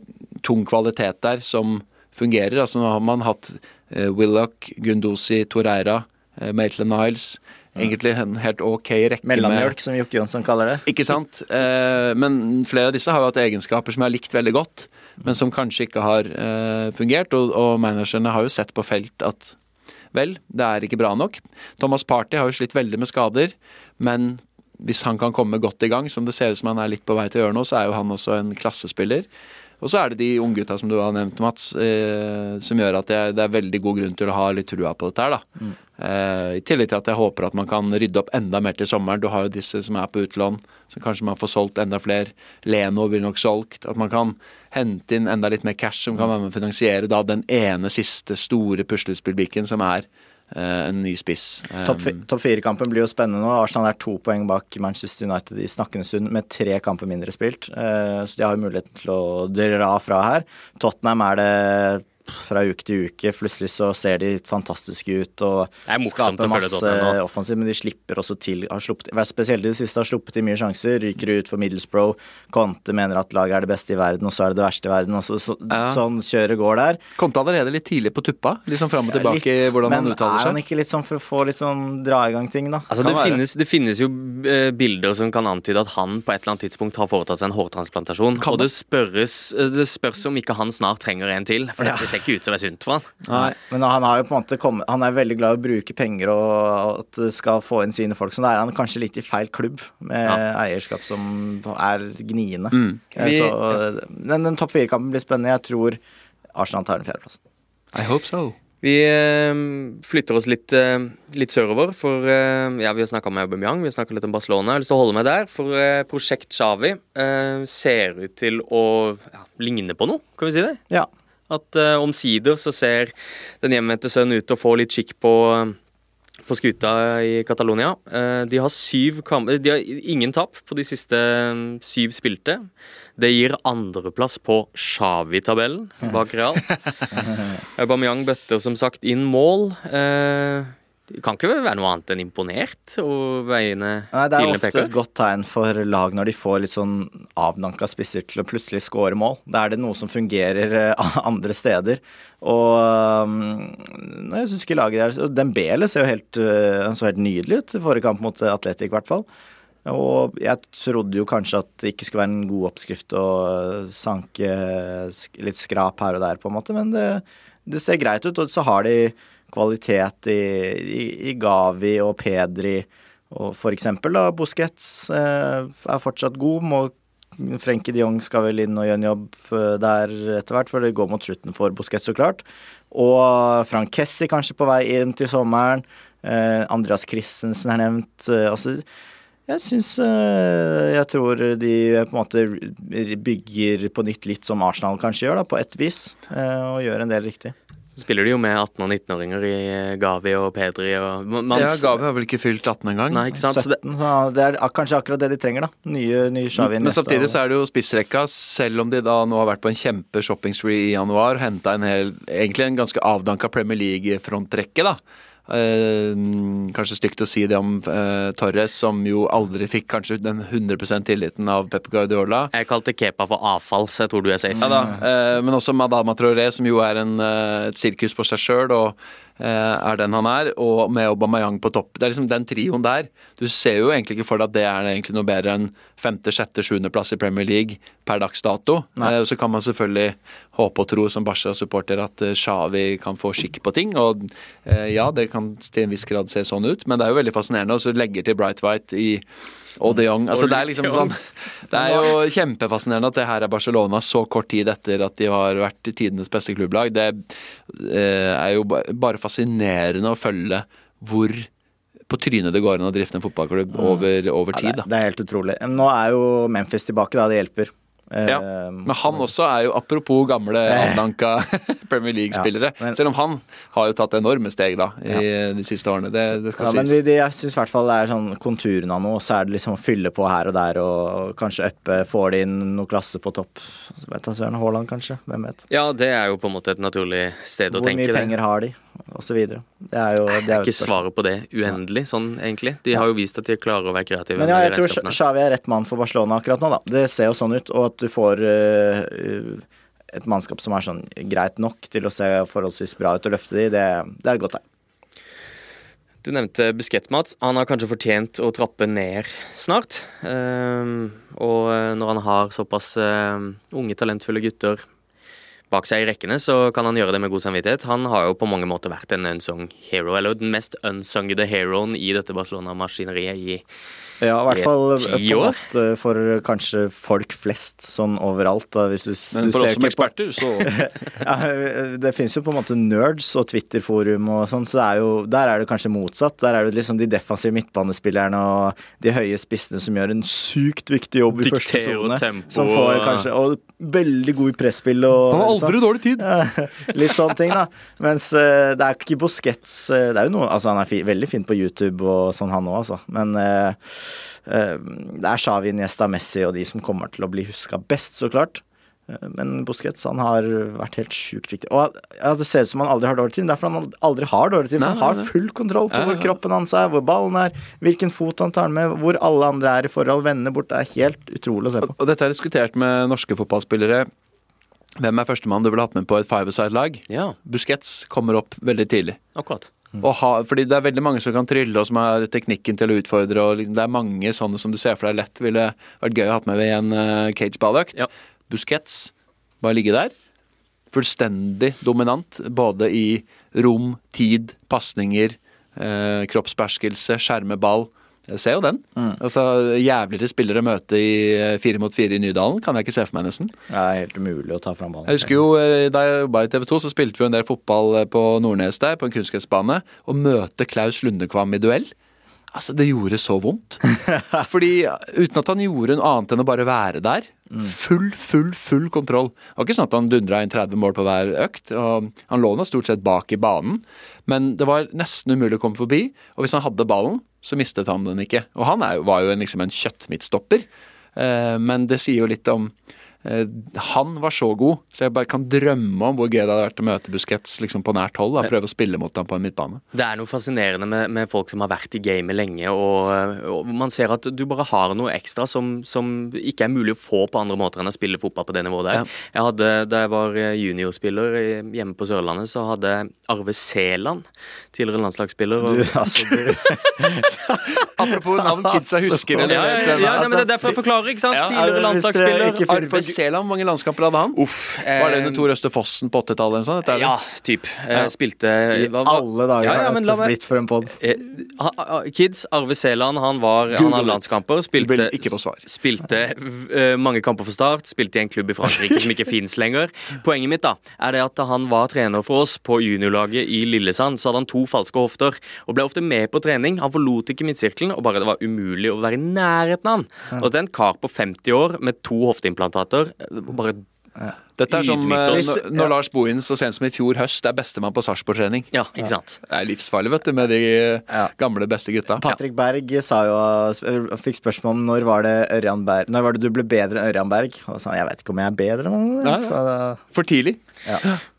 tung kvalitet der som fungerer. Altså nå har man hatt uh, Willoch, Gundosi, Torreira, uh, Maitland Niles. Egentlig en helt ok rekke Mellomjølk, som Jokke Jonsson kaller det. Ikke sant. Eh, men flere av disse har jo hatt egenskaper som jeg har likt veldig godt men som kanskje ikke har uh, fungert. Og, og managerne har jo sett på felt at vel, det er ikke bra nok. Thomas Party har jo slitt veldig med skader, men hvis han kan komme godt i gang, som det ser ut som han er litt på vei til å gjøre nå, så er jo han også en klassespiller. Og så er det de unggutta som du har nevnt, Mats, eh, som gjør at det det er, veldig god grunn til å ha litt trua på dette her, da. Mm. Eh, I tillegg til at jeg håper at man kan rydde opp enda mer til sommeren. Du har jo disse som er på utlån, så kanskje man får solgt enda flere. Leno blir nok solgt. At man kan hente inn enda litt mer cash som kan være med å finansiere da den ene siste store puslespillbrikken som er eh, en ny spiss. Um, topp fire-kampen blir jo spennende nå. Arsenal er to poeng bak Manchester United i snakkende stund med tre kamper mindre spilt. Eh, Så de har jo muligheten til å dra fra her. Tottenham er det fra uke til uke. Plutselig så ser de fantastiske ut og er skaper masse offensiv, men de slipper også til har sluppet, Spesielt i det siste har sluppet til mye sjanser. Ryker ut for Middlesbrough. Conte mener at laget er det beste i verden, og så er det det verste i verden. Og så, så, Ja. Sånn kjøret går der. Conte allerede litt tidlig på tuppa, liksom fram og tilbake i Litt, hvordan han uttaler seg? Men er han ikke litt sånn for å få litt sånn dra i gang ting, da? Altså, det, finnes, det finnes jo eh, bilder som kan antyde at han på et eller annet tidspunkt har foretatt seg en hårtransplantasjon. Kan og det spørres, eh, det spørs om ikke han snart trenger en til, for Ja. Ser ikke ut som det er sunt for han. Nei. Men han har jo på en måte kommet Han er veldig glad i å bruke penger og at det skal få inn sine folk. Så da er han kanskje litt i feil klubb, med Ja. eierskap som er gniende. Mm. Eh, Vi- Så den, den topp fire-kampen blir spennende. Jeg tror Arsenal tar den fjerdeplassen. I hope so. Vi eh, flytter oss litt, eh, litt sørover, for ja, vi har snakka om Aubameyang, vi har snakka litt om Barcelona. Jeg har lyst til å holde meg der, for prosjekt Xavi eh, ser ut til å ja, ligne på noe, kan vi si det? Ja. At uh, omsider så ser den hjemvendte sønnen ut til å få litt skikk på, på skuta i Catalonia. Uh, de har syv De har ingen tap på de siste eh, syv spilte. Det gir andreplass på Xavi-tabellen bak Real. Aubameyang bøtter som sagt inn mål. Eh, det kan ikke være noe annet enn imponert og veiene Nei, det er ofte peker. et godt tegn for lag når de får litt sånn avdanka spisser til å plutselig skåre mål. Da er det noe som fungerer eh, andre steder. Og um, jeg syns ikke laget der Dembele ser jo helt, eh, så helt nydelig ut i forrige kamp mot Atletic, i hvert fall. Og jeg trodde jo kanskje at det ikke skulle være en god oppskrift å sanke litt skrap her og der, på en måte, men det, det ser greit ut. Og så har de kvalitet i, i, i Gavi og Pedri. Og eksempel da, Busquets eh, er fortsatt god. Må, Frenkie de Jong skal vel inn og gjøre en jobb eh, der etter hvert, for det går mot slutten for Busquets, så klart. Og Frank Kessi kanskje på vei inn til sommeren. Eh, Andreas Christensen er nevnt. Eh, altså, jeg syns eh, Jeg tror de på en måte bygger på nytt litt som Arsenal kanskje gjør, da, på ett vis. eh, og gjør en del riktig. Så spiller de jo med 18- og 19-åringer i eh, Gavi og Pedri og man, Ja, Gavi har vel ikke fylt 18 engang. Nei, ikke sant? Så det, 17, så det er kanskje akkurat det de trenger, da. Nye, nye Xavi Men samtidig så er det jo spissrekka, selv om de da nå har vært på en kjempe shopping-spree i januar, henta en hel, egentlig en ganske avdanka Premier League-frontrekke, da. Eh, kanskje stygt å si det om eh, Torres, som jo aldri fikk kanskje den 100 tilliten av Pep Guardiola. jeg kalte Kepa for avfall, så jeg tror du er safe. Ja eh, Men også Madama Traoré, som jo er en, eh, et sirkus på seg sjøl, og er den han er. Og med Aubameyang på topp. Det er liksom den trioen der. Du ser jo egentlig ikke for deg at det er egentlig noe bedre enn femte, sjette, sjuendeplass i Premier League per dags dato. Nei. Eh, så kan man selvfølgelig håpe og tro som Barca-supporter at eh, Xavi kan få skikk på ting. Og eh, ja, det kan til en viss grad se sånn ut, men det er jo veldig fascinerende. Og så legger til Bright White i og de Jong. Altså, det er liksom sånn Det er jo kjempefascinerende at det her er Barcelona så kort tid etter at de har vært tidenes beste klubblag. Det eh, er jo bare fascinerende å følge hvor på trynet det går an å drifte en fotballklubb over, over Ja, tid. det, er, det er helt utrolig. Nå er jo Memphis tilbake, da. Det hjelper. Ja, Eh, Men han også er jo, apropos gamle avdanka Premier League-spillere Ja, men- Selv om han har jo tatt enorme steg da i de siste årene. Det, det skal Ja, men sies. de, de, jeg syns i hvert fall det er sånn konturene av noe, så er det liksom å fylle på her og der, og kanskje uppe får de inn noe klasse på topp. Så vet jeg Søren Haaland, kanskje. Hvem vet. Ja, det er jo på en måte et naturlig sted å Hvor tenke mye det. penger har de, og så. Det er jo, det Det er ikke svaret på det uendelig, sånn egentlig. De har jo vist at de klarer å være kreative. Men ja, jeg tror. Xavi er rett mann for Barcelona akkurat nå, da. Det ser jo sånn ut. Og at du får uh, et mannskap som er sånn greit nok til å se forholdsvis bra ut og løfte de, det, det er et godt tegn. Du nevnte Busquets-mat. Han har kanskje fortjent å trappe ned snart. Um, og eh, når han har såpass eh, unge, talentfulle gutter bak seg i rekkene, så kan han gjøre det med god samvittighet. Han har jo på mange måter vært en unsung hero, eller den mest unsungede heroen i dette Barcelona-maskineriet i Ja, i hvert fall ti år. måte for kanskje folk flest, sånn overalt. Da, hvis du, Men du for ser oss som ikke på- eksperter, så Ja, det finnes jo på en måte nerds og Twitter-forum og sånn, så det er jo, der er det kanskje motsatt. Der er det liksom de defensive midtbanespillerne og de høye spissene som gjør en sykt viktig jobb i første sone. Som får kanskje Og veldig god i presspill og Han har sånn. aldri dårlig tid. Ja, Litt sånne ting, da. Mens eh, det er ikke Busquets eh, Det er jo noe Altså, han er fi, veldig fin på YouTube og sånn, han òg, altså. Men eh, det er Xavi, Niesta, Messi og de som kommer til å bli huska best, så klart. Eh, Men Busquets han har vært helt sjukt viktig. Og ja, Det ser ut som han aldri har dårlig tid. Derfor han aldri har dårlig tid. For Nei, han har full kontroll på Ja, hvor kroppen hans er, hvor ballen er, hvilken fot han tar med, hvor alle andre er i forhold. Vennene bort. Det er helt utrolig å se på. Og dette er diskutert med norske fotballspillere. Hvem er førstemann du ville hatt med på et five-a-side-lag? Ja, Busquets kommer opp veldig tidlig. akkurat. Ha, fordi det er veldig mange som kan trylle, og som har teknikken til å utfordre. og liksom, Det er mange sånne som du ser for deg lett ville vært gøy å ha med ved en uh, cageballøkt. Ja. Busquets bare ligge der. Fullstendig dominant både i rom, tid, pasninger, eh, kroppsbeherskelse, skjerme ball. Jeg ser jo den. Altså, Jævligere spillere møte i eh, fire mot fire i Nydalen kan jeg ikke se for meg, nesten. Det er helt umulig å ta fram ballen. Jeg husker jo eh, Da jeg jobba i TV 2, så spilte vi en del fotball eh, på Nordnes der, på en kunstgressbane. Å møte Klaus Lundekvam i duell Altså, det gjorde så vondt. Fordi uten at han gjorde noe annet enn å bare være der. Full, full, full kontroll. Det var ikke sånn at han dundra inn 30 mål på hver økt. og Han lå nå stort sett bak i banen, men det var nesten umulig å komme forbi. Og hvis han hadde ballen, så mistet han den ikke. Og han er, var jo en, liksom en kjøttmidtstopper. Eh, men det sier jo litt om Han var så god, så jeg bare kan drømme om hvor gøy det hadde vært å møte Busquets liksom på nært hold. Da, prøve å spille mot ham på en midtbane. Det er noe fascinerende med, med folk som har vært i gamet lenge, og, og man ser at du bare har noe ekstra som, som ikke er mulig å få på andre måter enn å spille fotball på det nivået der. Ja. Jeg hadde, Da jeg var juniorspiller hjemme på Sørlandet, så hadde Arve Sæland, tidligere landslagsspiller og, Du, altså, du, Apropos navn kidsa husker ja, eller ja, ja, ja, ja, men Det er derfor jeg forklarer, ikke sant? Tidligere landslagsspiller. Arve Sæland, hvor mange landskamper hadde han? Uff. Var det eh, under Tor Øste Fossen på 80-tallet? Sånn. Dette er? Ja, typ. Eh, Ja. Spilte I hva- alle dager Ja, ja, har dette blitt for en pod. Eh, Kids, Arve Sæland, han var Han Google it. landskamper. Spilte, ikke få svar. spilte uh, mange kamper for Start. Spilte i en klubb i Frankrike som ikke fins lenger. Poenget mitt da er det at da han var trener for oss på juniorlaget i Lillesand, så hadde han to falske hofter og ble ofte med på trening. Han forlot ikke midtsirkelen, og bare det var umulig å være i nærheten av han. Og det er en kar på 50 år med to hofteimplantater. Eh, Bare Dette er som eh, når, når Lars Bohin så sent som i fjor høst er bestemann på Sarpsborg-trening. Ja, ikke sant. Det er livsfarlig, vet du, med de Ja. gamle, beste gutta. Patrick Berg sa jo, fikk spørsmål om når var det Ørjan Berg Når var det du ble bedre enn Ørjan Berg? Og sa jeg vet ikke om jeg er bedre enn han. Ja, For tidlig.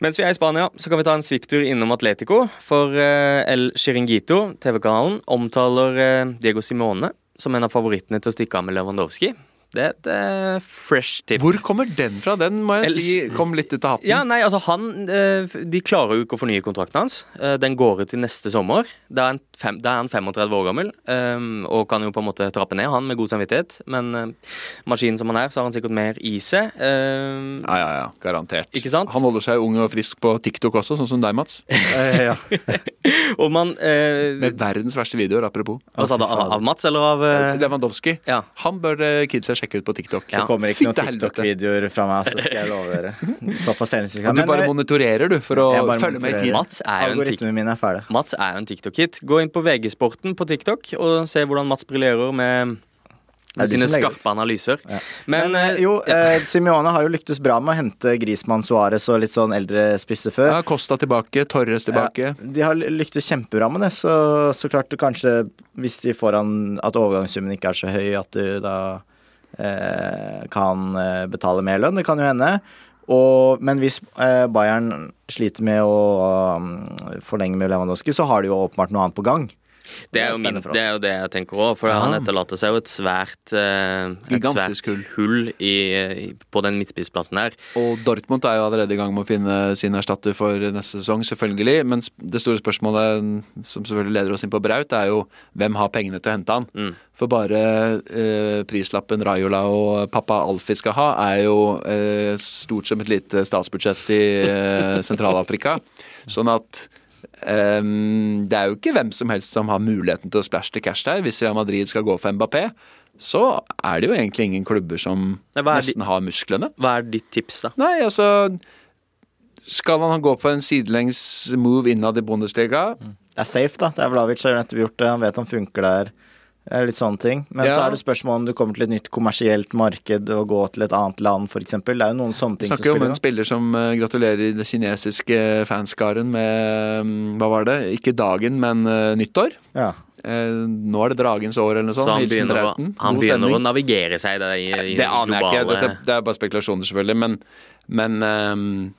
Mens vi er i Spania, så kan vi ta en svipptur innom Atletico. For eh, El Chiringuito, TV-kanalen, omtaler eh, Diego Simone som en av favorittene til å stikke av med Lewandowski. Det, er et fresh tip. Hvor kommer den fra? Den må jeg Ellers- si kom litt ut av hatten. Ja, nei, altså han eh, De klarer jo ikke å fornye kontrakten hans. Eh, Den går ut til neste sommer. Da er han, fem, da er han 35 år gammel eh, og kan jo på en måte trappe ned, han med god samvittighet. Men eh, maskinen som han er, så har han sikkert mer i seg. Eh, Ja, ja, ja. Garantert. Ikke sant? Han holder seg ung og frisk på TikTok også, sånn som deg, Mats. Eh, ja. Og man eh, Med verdens verste videoer, apropos. Hva sa du? Av, Mats eller av eh, Lewandowski. Ja. Han bør eh, kidsa sjekke ut på TikTok. Ja. Det kommer ikke Fytte noen TikTok-videoer fra meg, så skal jeg love dere. Såpass Men Du bare monitorerer, du, for å følge med i tiden. Mats er jo en TikTok-hit. Gå inn på VG-sporten på TikTok og se hvordan Mats briljerer med, med sine skarpe analyser. Ja. Men, Men, eh, eh, jo, ja. eh, Simione har jo lyktes bra med å hente Grismann Suárez og litt sånn eldre spisse før. Ja, Costa tilbake, Torres tilbake. Ja, de har lyktes kjempebra med det, så, så klart kanskje Hvis de får han at overgangssummen ikke er så høy, at du da eh, kan eh, betale mer lønn. Det kan jo hende. Og, men hvis eh, Bayern sliter med å um, forlenge med Lewandowski, så har de jo åpenbart noe annet på gang. Det er, jo min, spennende for oss. det er jo det jeg tenker òg, for Ja. han etterlater seg jo et svært, eh, et svært hull i, i, på den midtspissplassen der. Og Dortmund er jo allerede i gang med å finne sin erstatter for neste sesong, selvfølgelig. Men det store spørsmålet, som selvfølgelig leder oss inn på Braut, er jo hvem har pengene til å hente han? Mm. For bare eh, prislappen Rajola og pappa Alfie skal ha, er jo eh, stort som et lite statsbudsjett i eh, Sentral-Afrika. Sånn at eh, det er jo ikke hvem som helst som har muligheten til å splæsje til cash der. Hvis Real Madrid skal gå for Mbappé, så er det jo egentlig ingen klubber som nesten har musklene. Hva er ditt tips, da? Nei, altså Skal han gå på en sidelengs move innad i Bundesliga? Det er safe, da. Det er Vlavic har nettopp gjort det. Han vet han funker der. Litt sånne ting. Men Ja. så er det spørsmål om du kommer til et nytt kommersielt marked og gå til et annet land, f.eks. Det er jo noen sånne ting som spiller. snakker om en da. spiller som eh, gratulerer det kinesiske fanskaren med mm, Hva var det? Ikke dagen, men eh, nyttår. Ja. Eh, nå er det dragens år, eller noe Så sånt. han Hilsen begynner, å, han begynner å navigere seg der i, i Det aner jeg ikke. Dette, det er bare spekulasjoner, selvfølgelig. Men, men um,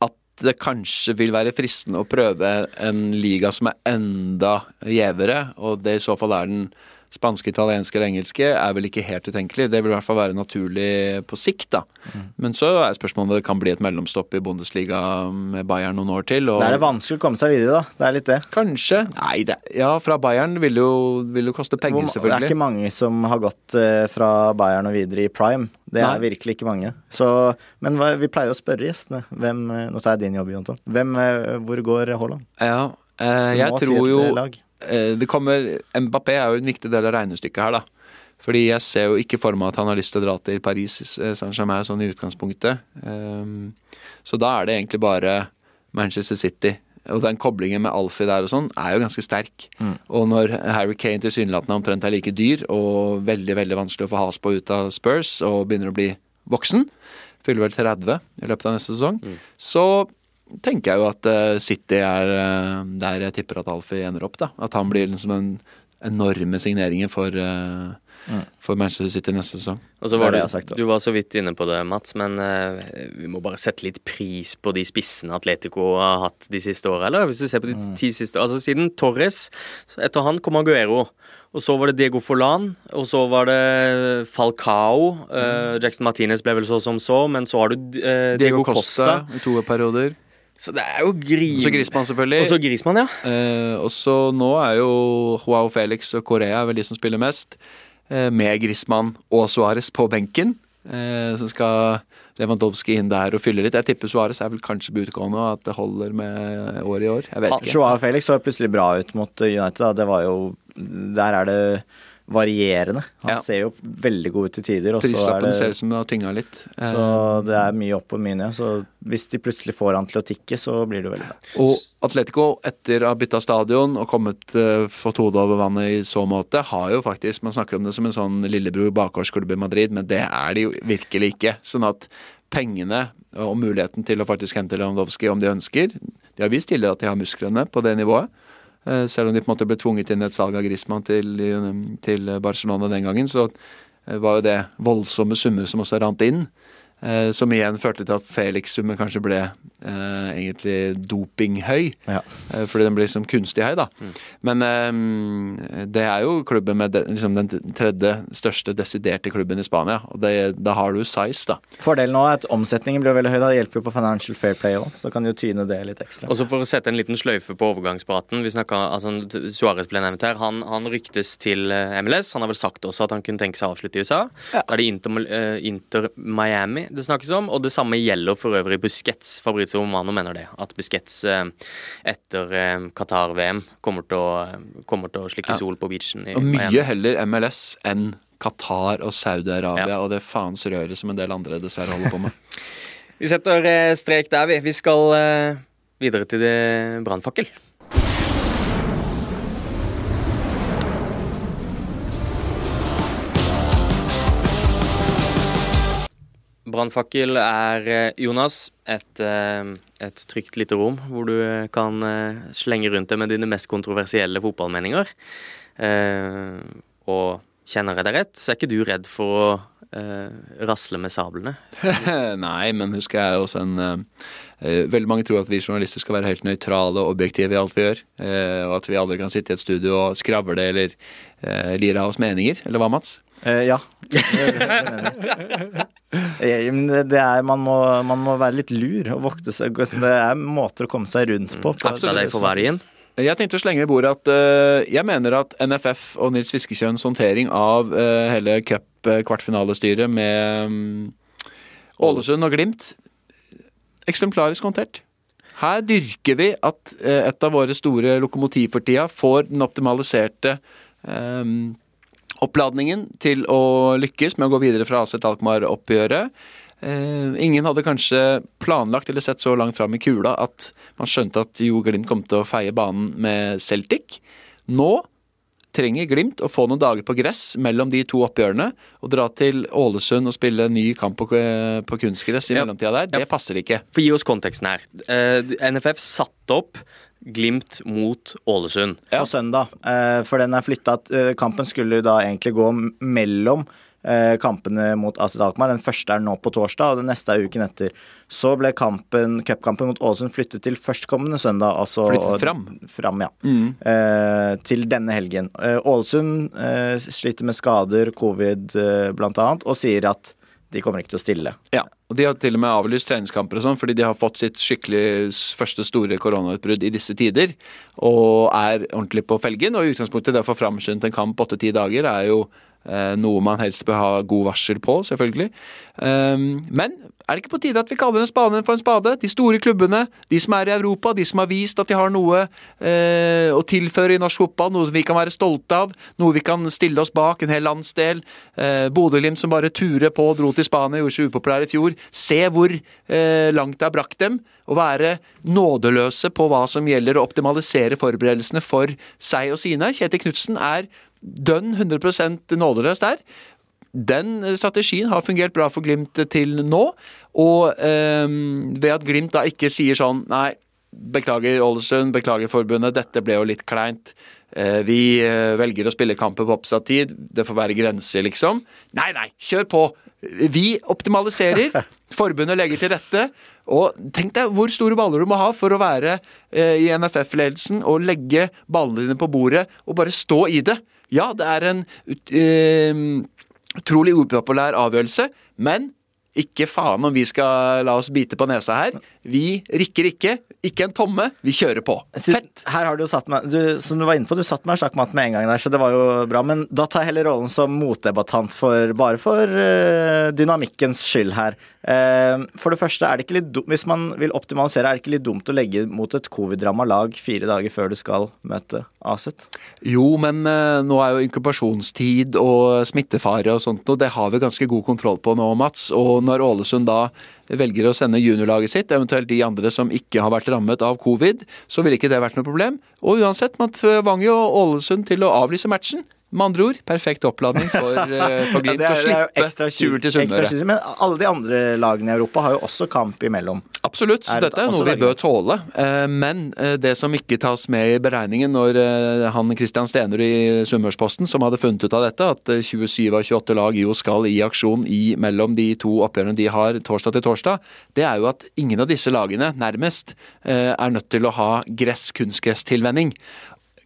at det kanskje vil være fristende å prøve en liga som er enda gjevere, og det i så fall er den spanske, italienske eller engelske, er vel ikke helt utenkelig. Det vil i hvert fall være naturlig på sikt, da. Mm. Men så er spørsmålet om det kan bli et mellomstopp i Bundesliga med Bayern noen år til. Og Da er det vanskelig å komme seg videre, da. Det er litt det. Kanskje. Nei, det, ja, fra Bayern vil jo, vil jo koste penger, selvfølgelig. Det er ikke mange som har gått eh, fra Bayern og videre i prime. Det er Nei. virkelig ikke mange. Så, men vi pleier å spørre gjestene. Hvem, eh, nå tar jeg din jobb, Jontan. Hvem, eh, hvor går Haaland? Ja, eh, jeg tror jo lag. Eh, det kommer Mbappé er jo en viktig del av regnestykket her, da. Fordi jeg ser jo ikke for meg at han har lyst til å dra til Paris eh, Saint-Germain sånn i utgangspunktet. Ehm, så da er det egentlig bare Manchester City. Og den koblingen med Alfie der og sånn er jo ganske sterk. Og når Harry Kane tilsynelatende omtrent er like dyr og veldig veldig vanskelig å få has på ut av Spurs og begynner å bli voksen, fyller vel 30 i løpet av neste sesong, så tenker jeg jo at eh, City er eh, der jeg tipper at Alfie ender opp. da. At han blir liksom den enorme signeringen for, eh, for Manchester City neste sesong. Og så var det du, sagt, du var så vidt inne på det, Mats, men uh, vi må bare sette litt pris på de spissene Atletico har hatt de siste åra. Eller hvis du ser på de Mm. ti siste Altså siden Torres, etter han kom Aguero. Og så var det Diego Forlan, og så var det Falcao. Mm. Uh, Jackson Martinez ble vel så som så, men så har du uh, Diego, Costa. i to perioder. Så det er jo grim... Og så Griezmann, selvfølgelig. Og så Griezmann, ja. Eh, og så nå er jo Joao Felix og Korea vel de som spiller mest. Eh, med Grisman og Suárez på benken. Eh, så skal Lewandowski inn der og fylle litt. Jeg tipper Suárez er vel kanskje på utgående, og at det holder med år i år. Jeg vet ikke. Joao Felix så plutselig bra ut mot United. Da. Det var jo Der er det varierende. Han Ja. ser jo veldig god ut til tider, er Prislappen ser ut som det har tynga litt. Eh, så det er mye opp og mye ned. Så hvis de plutselig får han til å tikke, så blir det veldig bra. Og Atletico, etter å ha bytta stadion og kommet uh, fått hodet over vannet i så måte, har jo faktisk Man snakker om det som en sånn lillebror bakgårdsklubb i Madrid, men det er de jo virkelig ikke. Sånn at pengene og muligheten til å faktisk hente Lewandowski om de ønsker De har vist tidligere at de har musklene på det nivået. Eh, Selv om de på en måte ble tvunget inn i et salg av Griezmann til, til Barcelona den gangen, så eh, var jo det voldsomme summer som også rant inn. eh, Som igjen førte til at Felix-summen kanskje ble eh, egentlig dopinghøy. Ja. eh, Fordi den blir liksom kunstig høy, da. Men eh, det er jo klubben med de, liksom den tredje største desiderte klubben i Spania. Og det, da har du size, da. Fordelen nå er at omsetningen blir veldig høy. Da. Det hjelper jo på Financial Fair Play òg, så kan du tyne det litt ekstra. Og så For å sette en liten sløyfe på overgangspraten vi snakker, altså Suarez ble nevnt her. Han, han ryktes til eh, MLS. Han har vel sagt også at han kunne tenke seg å avslutte i USA. Ja. Da er det Inter, eh, Inter Miami det snakkes om. Og det samme gjelder for øvrig Busquets. Fabrizio Romano mener det. At Busquets eh, etter eh, Qatar-VM kommer, kommer til å slikke sol på beachen i Og mye Miami. heller MLS enn Qatar og Saudi-Arabia Ja. og det faens røret som en del andre dessverre holder på med. Vi setter eh, strek der, vi. Vi skal videre til brannfakkel. Brannfakkel er, eh, Jonas, et, eh, et trygt lite rom hvor du eh, kan slenge rundt deg med dine mest kontroversielle fotballmeninger. Og kjenner jeg deg rett, så er ikke du redd for å rasle med sablene? Nei, men husker jeg også en Veldig mange tror at vi journalister skal være helt nøytrale og objektive i alt vi gjør. og at vi aldri kan sitte i et studio og skravle eller lire av oss meninger. Eller hva, Mats? Eh, ja. Det er det. Eh, men det- er, man, må, man må være litt lur og vokte seg. Det er måter å komme seg rundt på. på Absolutt. for verdien. Jeg tenkte å slenge i bordet at uh, jeg mener at NFF og Nils Fiskekjøns håndtering av uh, hele cup-kvartfinalestyret med um, Ålesund og Glimt eksemplarisk håndtert. Her dyrker vi at et av våre store lokomotiv for tida får den optimaliserte eh, oppladningen til å lykkes med å gå videre fra AC Alkmaar-oppgjøret. Eh, ingen hadde kanskje planlagt eller sett så langt fram i kula at man skjønte at Jo Glimt kom til å feie banen med Celtic. Nå trenger Glimt å få noen dager på gress mellom de to oppgjørene og dra til Ålesund og spille en ny kamp på, på kunstgress i mellomtida der. Det passer ikke. For gi oss konteksten her. Eh, NFF satte opp Glimt mot Ålesund. Ja. på søndag. Eh, for den er flytta eh, Kampen skulle da egentlig gå mellom eh, kampene mot Aset Alkmaar. Den første er nå på torsdag, og den neste er uken etter. Så ble kampen, cupkampen mot Ålesund flyttet til førstkommende søndag. Altså, Flyttet fram? Fram, ja. Mm. Eh, til denne helgen. Ålesund eh, sliter med skader, covid eh, annet, og sier at de kommer ikke til å stille. Ja, og De har til og med avlyst treningskamper og sånn, fordi de har fått sitt skikkelig første store koronautbrudd i disse tider. Og er ordentlig på felgen. Og i utgangspunktet få framskyndet en kamp åtte-ti dager er jo noe man helst bør ha god varsel på, selvfølgelig. Um, men er det ikke på tide at vi kaller en spade for en spade? De store klubbene, de som er i Europa, de som har vist at de har noe eh, å tilføre i norsk fotball, noe vi kan være stolte av, noe vi kan stille oss bak, en hel landsdel. Eh, Bodø-Glimt som bare turer på dro til Spania, gjorde seg upopulær i fjor. Se hvor eh, langt det har brakt dem. Å være nådeløse på hva som gjelder å optimalisere forberedelsene for seg og sine. Kjetil Knutsen er dønn 100% nådeløs der. Den strategien har fungert bra for Glimt til nå, og eh, ved at Glimt da ikke sier sånn Nei, beklager Ålesund, beklager forbundet, dette ble jo litt kleint. Eh, vi eh, velger å spille kamper på oppsatt tid, det får være grenser, liksom. Nei, nei, kjør på! Vi optimaliserer, forbundet legger til rette. Og tenk deg hvor store baller du må ha for å være eh, i NFF-ledelsen og legge ballene dine på bordet og bare stå i det. Ja, det er en ut- eh, utrolig upopulær avgjørelse, men ikke faen om vi skal la oss bite på nesa her. Vi rikker ikke. Ikke en tomme. Vi kjører på. Fett! Her har du jo satt meg du, Som du var inne på, du satt meg sjakkmatt med en gang der, så det var jo bra. Men da tar jeg heller rollen som motdebattant for, bare for uh, dynamikkens skyld her. Uh, for det første, er det ikke litt dumt, hvis man vil optimalisere, er det ikke litt dumt å legge mot et covid-ramma lag fire dager før du skal møte Aset? Jo, men uh, nå er jo inkubasjonstid og smittefare og sånt, og det har vi ganske god kontroll på nå, Mats. Og når Ålesund da velger å sende juniorlaget sitt, eventuelt de andre som ikke har vært rammet av covid, så ville ikke det vært noe problem. Og uansett, man tvang jo Ålesund til å avlyse matchen. Med andre ord, perfekt oppladning for, eh, for Glimt ja, å er- jo slippe ekstra tur kyr- til Sunnmøre. Men alle de andre lagene i Europa har jo også kamp imellom. Absolutt, så dette er jo noe vi bør tåle. Eh, Men eh, det som ikke tas med i beregningen når han Christian Stenerud i Sunnmørsposten, som hadde funnet ut av dette, at eh, 27 av 28 lag jo skal i aksjon i mellom de to oppgjørene de har torsdag til torsdag, det er jo at ingen av disse lagene, nærmest, er nødt til å ha gress-kunstgress-tilvenning.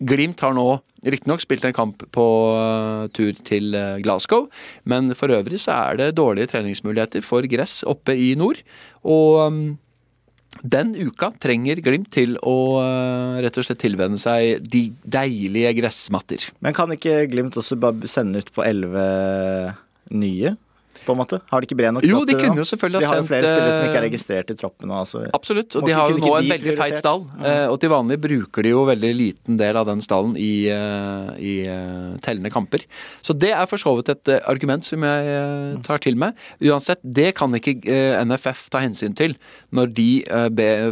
Glimt har nå riktignok spilt en kamp på eh, tur til eh, Glasgow, men for øvrig så er det dårlige treningsmuligheter for gress oppe i nord. Og mm, den uka trenger Glimt til å eh, rett og slett tilvenne seg de deilige gressmatter. Men kan ikke Glimt også bare sende ut på elleve nye, på en måte? Har de ikke bred nok Jo, de kunne jo selvfølgelig De har jo flere spillere som ikke er eh, registrert i troppen. Altså. Absolutt, og de har jo nå en veldig feit stall. eh, Og til vanlig bruker de jo veldig liten del av den stallen i, eh, i tellende kamper. Så det er for så vidt et argument som jeg tar til meg. Uansett, det kan ikke NFF ta hensyn til. Når de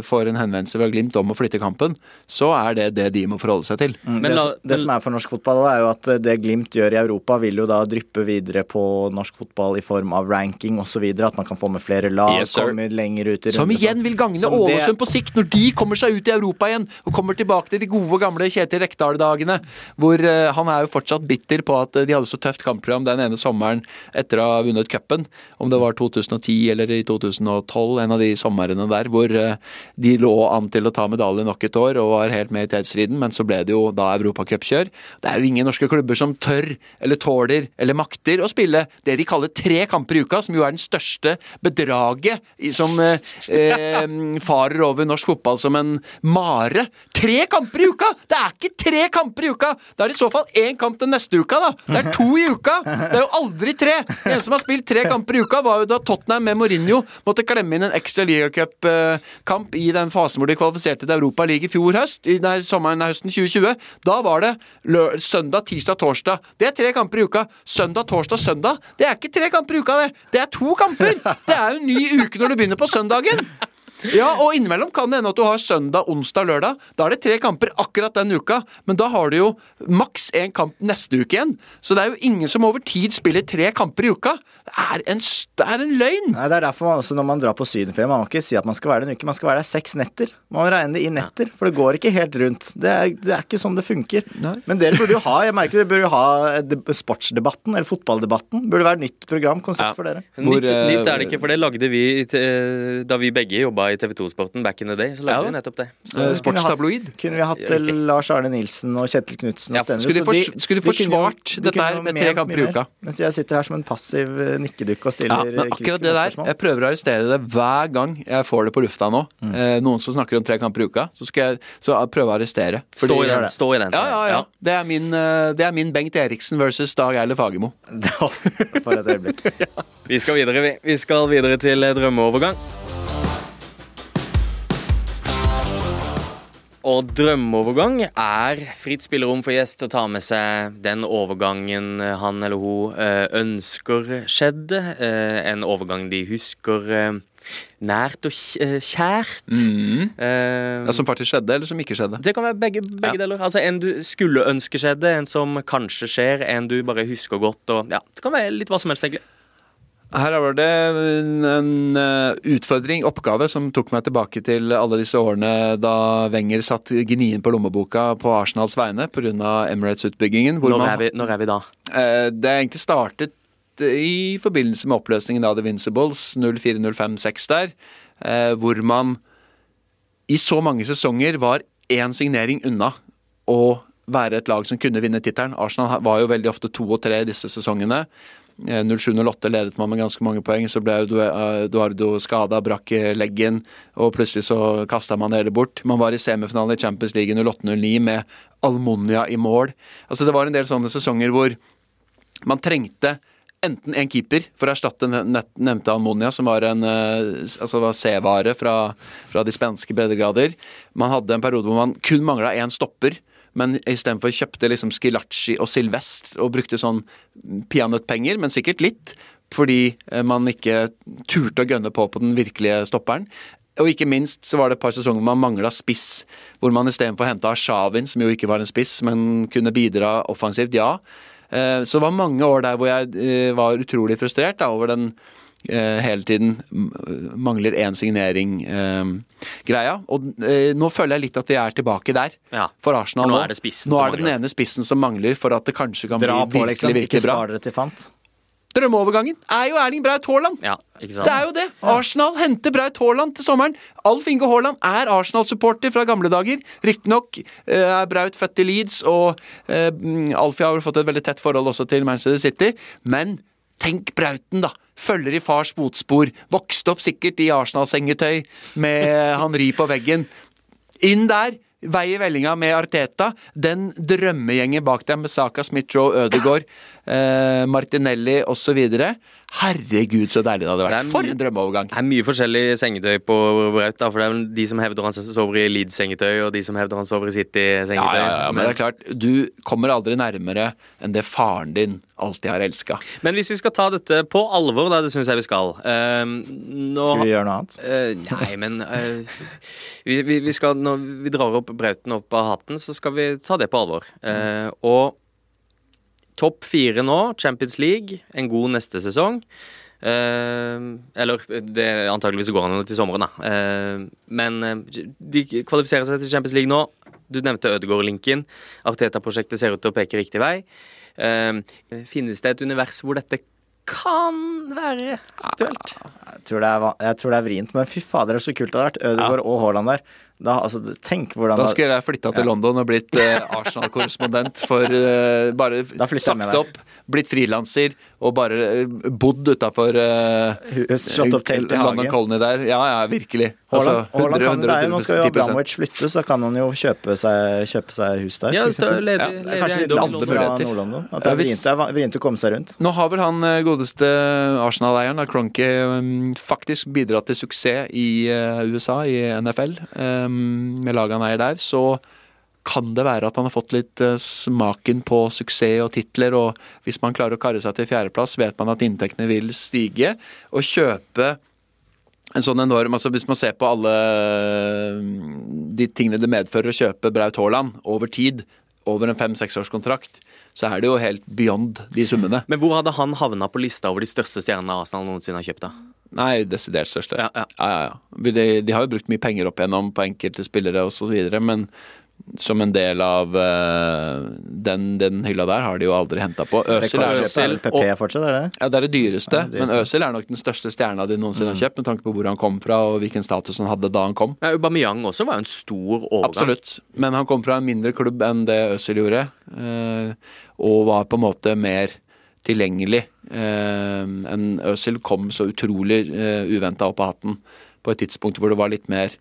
får en henvendelse fra Glimt om å flytte kampen, så er det det de må forholde seg til. Mm, Men det, det som er for norsk fotball, er jo at det Glimt gjør i Europa, vil jo da dryppe videre på norsk fotball i form form av ranking osv. At man kan få med flere lag, Yes, kommer lenger ut i Som runder, igjen sånn. vil gagne Som det- Ålesund på sikt, når de kommer seg ut i Europa igjen og kommer tilbake til de gode, gamle Kjetil Rekdal-dagene. Hvor uh, han er jo fortsatt bitter på at eh, de hadde så tøft kampprogram den ene sommeren etter å ha vunnet cupen. Om det var 2010 eller i 2012, en av de somrene der hvor uh, de lå an til å ta medalje nok et år og var helt med i tetstriden, men så ble det jo da europacupkjør. Det er jo ingen norske klubber som tør eller tåler eller makter å spille det de kaller tre kamper i uka, som jo er den største bedraget som eh, eh, farer over norsk fotball som en mare. Tre kamper i uka! Det er ikke tre kamper i uka! Det er i så fall én kamp den neste uka, da. Det er to i uka! Det er jo aldri tre! Den eneste som har spilt tre kamper i uka, var jo da Tottenham med Mourinho måtte klemme inn en ekstra ligacupkamp i den fasen hvor de kvalifiserte til Europa League i fjor høst, i nei, sommeren høsten 2020. Da var det søndag, tirsdag, torsdag. Det er tre kamper i uka. Søndag, torsdag, søndag. Det er ikke tre kamper i uka, det. Det er to kamper! Det er en ny uke når du begynner på søndagen. Ja, og innimellom kan det hende at du har søndag, onsdag, lørdag. Da er det tre kamper akkurat den uka, men da har du jo maks én kamp neste uke igjen. Så det er jo ingen som over tid spiller tre kamper i uka. Det er en, det er en løgn! Nei, Det er derfor man også når man drar på sydenferie, man må ikke si at man skal være der en uke, man skal være der seks netter. Man må regne det i netter, for det går ikke helt rundt. Det er, det er ikke sånn det funker. Nei. Men dere burde jo ha jeg merker dere burde jo ha sportsdebatten, eller fotballdebatten. Burde være et nytt program, konsept Ja. for dere. Hvor, Nytt, eh, nytt er det ikke, for det lagde vi da vi begge jobba i TV 2-sporten back in the day. Så lagde Ja vi nettopp det. Eh, Sportstabloid. Kunne vi hatt Ja, riktig. eh, Lars Arne Nilsen og Kjetil Knutsen Ja, og Stenrud? skulle de så fors- skulle de forsvart de dette her med tre kamper i uka? Mens jeg sitter her som en passiv nikkedukk nikkedukke og Ja, men eh, akkurat det der, spørsmål. jeg prøver å arrestere det hver gang jeg får det på lufta nå. Eh, noen som snakker om tre kamper i uka, så skal jeg så jeg prøve å arrestere. Stå i den. Stå i den. Ja, ja, ja. Det er min, eh, det er min Bengt Eriksen versus Dag Eiler Fagermo. For et øyeblikk. Vi skal videre, vi. Vi skal videre til eh, drømmeovergang. Og drømmeovergang er fritt spillerom for gjest å ta med seg den overgangen han eller hun eh, ønsker skjedde. eh, En overgang de husker eh, nært og kjært. Mm. Uh, Ja, som faktisk skjedde, eller som ikke skjedde. det kan være begge, begge Ja. deler. Altså En du skulle ønske skjedde, en som kanskje skjer, en du bare husker godt. Og, ja, det kan være litt hva som helst, egentlig. Her var det en, eh, utfordring, oppgave, som tok meg tilbake til alle disse årene da Wenger satt gnien på lommeboka på Arsenals vegne pga. Emirates-utbyggingen. Når når er vi da? Eh, Det er egentlig startet i forbindelse med oppløsningen av The Vincibles 04-05-06 der, eh, hvor man i så mange sesonger var én signering unna å være et lag som kunne vinne tittelen. Arsenal var jo veldig ofte to og tre disse sesongene. Eh, 07-08 ledet man med ganske mange poeng, så ble Duardo eh, skada, brakk eh, leggen, og plutselig så kasta man det hele bort. Man var i semifinalen i Champions League 08-09 med Almonia i mål. Altså Det var en del sånne sesonger hvor man trengte enten en keeper for å erstatte nevnte Almonia, som var en eh, altså C-vare fra, fra de spanske breddegrader. Man hadde en periode hvor man kun mangla én stopper. Men istedenfor kjøpte liksom Skilacci og Silvest og brukte sånn peanøttpenger, men sikkert litt, fordi eh, man ikke turte å gønne på på den virkelige stopperen. Og ikke minst så var det et par sesonger man mangla spiss, hvor man istedenfor henta Ashavin, som jo ikke var en spiss, men kunne bidra offensivt, ja. Eh, Så det var mange år der hvor jeg eh, var utrolig frustrert da, over den hele tiden mangler én signering-greia. Og eh, nå føler jeg litt at vi er tilbake der Ja, for Arsenal for nå nå. er det nå er det den ene spissen som mangler for at det kanskje kan Dra bli på, virkelig, liksom. Virkelig bra. til fant. Drømmeovergangen er jo Erling Braut Haaland! Ja, ikke sant? Det er jo det! Arsenal henter Braut Haaland til sommeren. Alf Inge Haaland er Arsenal-supporter fra gamle dager. Riktignok eh, er Braut født i Leeds, og eh, Alfie har vel fått et veldig tett forhold også til Manchester City. Men tenk Brauten, da! Følger i fars fotspor. Vokste opp sikkert i Arsenal-sengetøy med Henri på veggen. Inn der! Vei i vellinga med Arteta. Den drømmegjengen bak dem med Saka, Smith-Roe, Ødegaard, eh, Martinelli osv. Herregud, så deilig det hadde Det er vært. For en drømmeovergang. Det er mye forskjellig sengetøy på Braut. da, for Det er vel de som hevder han sover i Leeds-sengetøy, og de som hevder han sover i City-sengetøy. ja, ja, men det er klart, du kommer aldri nærmere enn det faren din alltid har elska. Men hvis vi skal ta dette på alvor, da, det syns jeg vi skal uh, nå, Skal vi gjøre noe annet? Uh, nei, men uh, vi, vi, vi skal, Når vi drar opp Brauten opp av hatten, så skal vi ta det på alvor. Eh, og topp fire nå, Champions League, en god neste sesong. Eh, eller det antageligvis går han til sommeren, da. Eh, men eh, de kvalifiserer seg til Champions League nå. Du nevnte Ødegaard-linken. Arteta-prosjektet ser ut til å peke riktig vei. Finnes det et univers hvor dette kan være aktuelt? Jeg tror, det er, jeg tror det er vrient, men fy fader, det er så kult det hadde vært. Ødegaard og Haaland der. Da, altså, tenk hvordan Da skulle jeg flytta til London og blitt uh, Arsenal-korrespondent for uh, bare sagt opp, blitt frilanser og bare uh, bodd utafor slått opp telt i London hagen. Colony der. Ja, ja, virkelig. Altså, Haaland, kan det. Nå skal jo Abramovic flytte, så kan han jo kjøpe seg, kjøpe seg hus der. Ja, står Ja, kanskje litt London. fra. Nord-London. At det er vrient, å komme seg rundt. Nå har vel han godeste Arsenal-eieren, Cronky, faktisk bidratt til suksess i USA, i NFL, um, med laget han eier der. Så kan det være at han har fått litt eh, smaken på suksess og titler, og hvis man klarer å karre seg til fjerdeplass, vet man at inntektene vil stige. Og kjøpe en sånn enorm altså Hvis man ser på alle mm, de tingene det medfører å kjøpe Braut Haaland over tid, over en fem-seksårskontrakt, så er det jo helt beyond de summene. Men hvor hadde han havna på lista over de største stjernene Arsenal noensinne har kjøpt? da? Nei, desidert største. Ja, ja. ja, ja, ja. De, de har jo brukt mye penger opp igjennom på enkelte spillere osv., men som en del av uh, den, den hylla der har de jo aldri henta på. Øzil er, er PP fortsatt, er det ja, det er det dyreste, Ja, det men Øsil Øzil er nok den største stjerna de noensinne har kjøpt, med tanke på hvor han kom fra og hvilken status han hadde da han kom. Ja, Aubameyang også var jo en stor overgang. Absolutt. Men han kom fra en mindre klubb enn det Øzil gjorde, uh, og var på en måte mer tilgjengelig. Eh, enn Øzil kom så utrolig uh, uventa opp av hatten på et tidspunkt hvor det var litt mer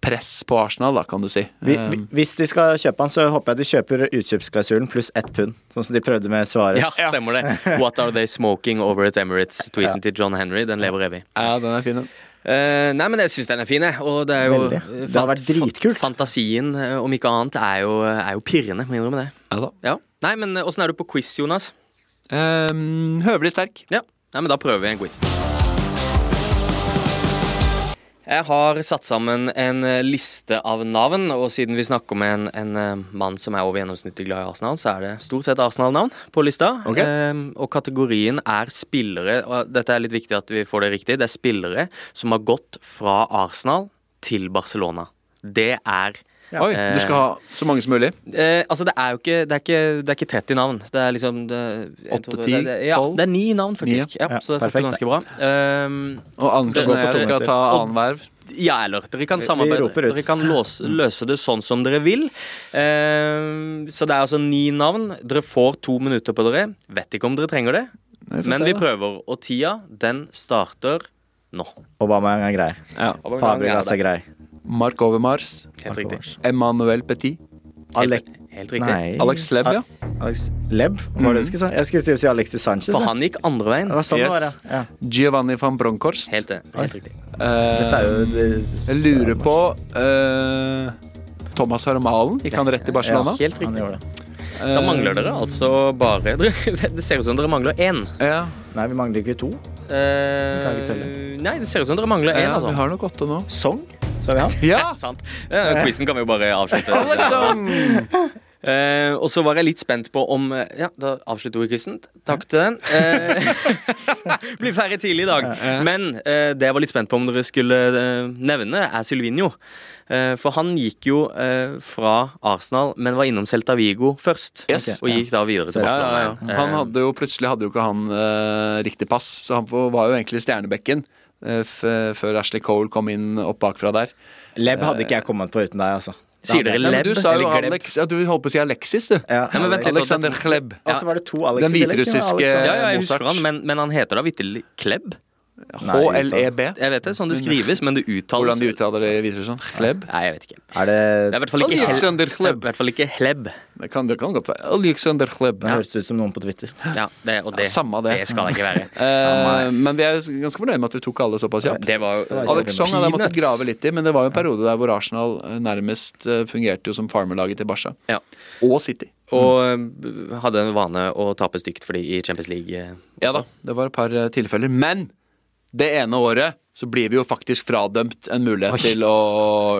press på Arsenal, da, kan du si. Vi, Eh, vi, hvis de skal kjøpe han, så håper jeg de kjøper utkjøpsklausulen pluss ett pund. Sånn som de prøvde med Svares. Ja, stemmer det. What are they smoking over at Emirates? Tweeten til John Henry, den lever evig. ja, den er fin, den. Uh, nei, men jeg syns den er fin, jeg. Og det er jo Veldig. Det har vært dritkult. Fantasien, eh, om ikke annet, er jo, er jo pirrende, må innrømme det. Altså. Ja. Nei, men eh, åssen er du på quiz, Jonas? Eh, høvelig sterk. Ja. Nei, men da prøver vi en quiz. Jeg har satt sammen en eh, liste av navn, og siden vi snakker om en, en eh, mann som er over gjennomsnittet glad i Arsenal, så er det stort sett Arsenal-navn på lista. Okay. Eh, og kategorien er spillere, og dette er litt viktig at vi får det riktig, det er spillere som har gått fra Arsenal til Barcelona. Det er Ja. Oi, du skal ha så mange som mulig. Eh, altså, det er jo ikke Det er ikke, det er ikke 30 navn. Det er liksom en, Åtte, ti, det, det, Ja, tolv? det er ni navn, faktisk. Ja. ja. så det er Perfekt, ganske bra. Um, Og Anders skal gå og jeg skal ta annen annenhver. ja, eller dere kan samarbeide. Dere kan låse, løse det sånn som dere vil. Um, så det er altså ni navn. Dere får to minutter på dere. Vet ikke om dere trenger det, men se, vi prøver. Og tida, den starter nå. Obama er grei. Ja. Fabregas er grei. Mark Overmars. Helt riktig. Emmanuel Petit. Alec Helt riktig. Nei. Alex Lebb, ja. Alex Lebb, var det du skulle si? Jeg skulle til å si Alexis Sanchez. For han gikk andre veien. Det var sånn det var, Yes. ja. ja. Giovanni van Bronckhorst. Helt, helt riktig. Dette er jo det, Jeg lurer på eh, Thomas Harmalen. Gikk han rett til Barcelona? Helt Han riktig. gjorde det. Da mangler dere altså bare dere, Det ser ut som dere mangler én. Ja, Nei, vi mangler ikke to. Eh, kan ikke telle. nei, det ser ut som dere mangler én, ja altså. vi har nok åtte nå. Song, så vi han. Ja! Sant. Eh, quizen kan vi jo bare avslutte. Alexander! Uh, og så var jeg litt spent på om uh, Ja, da avslutter vi quizen. Takk til den. Uh, blir ferdig tidlig i dag. Men eh, det jeg var litt spent på om dere skulle nevne, er Sylvinio. Eh, for han gikk jo eh, fra Arsenal, men var innom Celta Vigo først. Yes. Og gikk da videre til Ja, ja, Barcelona. ja. Han hadde jo, plutselig hadde jo ikke han riktig pass, så han var jo egentlig stjernebekken før Ashley Cole kom inn opp bakfra der. Lebb hadde ikke jeg kommet på uten deg, altså. Sier dere Nei, du Lebb? sa jo. Alex ja, Du holdt på å si Alexis, du. Ja, ja, men vent litt. Alexander Klebb. Ja. så var det to Alex Den hviterussiske- ja, ja, jeg husker han, men, men han heter da vitterlig Klebb? HLEB. Jeg vet det, sånn det skrives, men det uttales Hvordan de uttaler det viser i sånn? Hleb? Nei, jeg vet ikke. Er det Det er i hvert fall ikke Alexander I hvert fall ikke Hleb. Det kan, det kan godt være. Alexander Klebb. Det høres ut som noen på Twitter. Ja, det, og det, Ja, samme det. det skal det ikke være. Eh, men vi er ganske fornøyd med at vi tok alle såpass kjapt. Det var jo var Alex Song hadde jeg måttet grave litt i, men det var jo en periode der hvor Arsenal eh, nærmest eh, fungerte jo som farmerlaget til Barca. Ja. Og City. Og øh, hadde en vane å tape stygt for de i Champions League. Også. Ja da, det var et par tilfeller. Men det ene året så blir vi jo faktisk fradømt en mulighet Oi. til å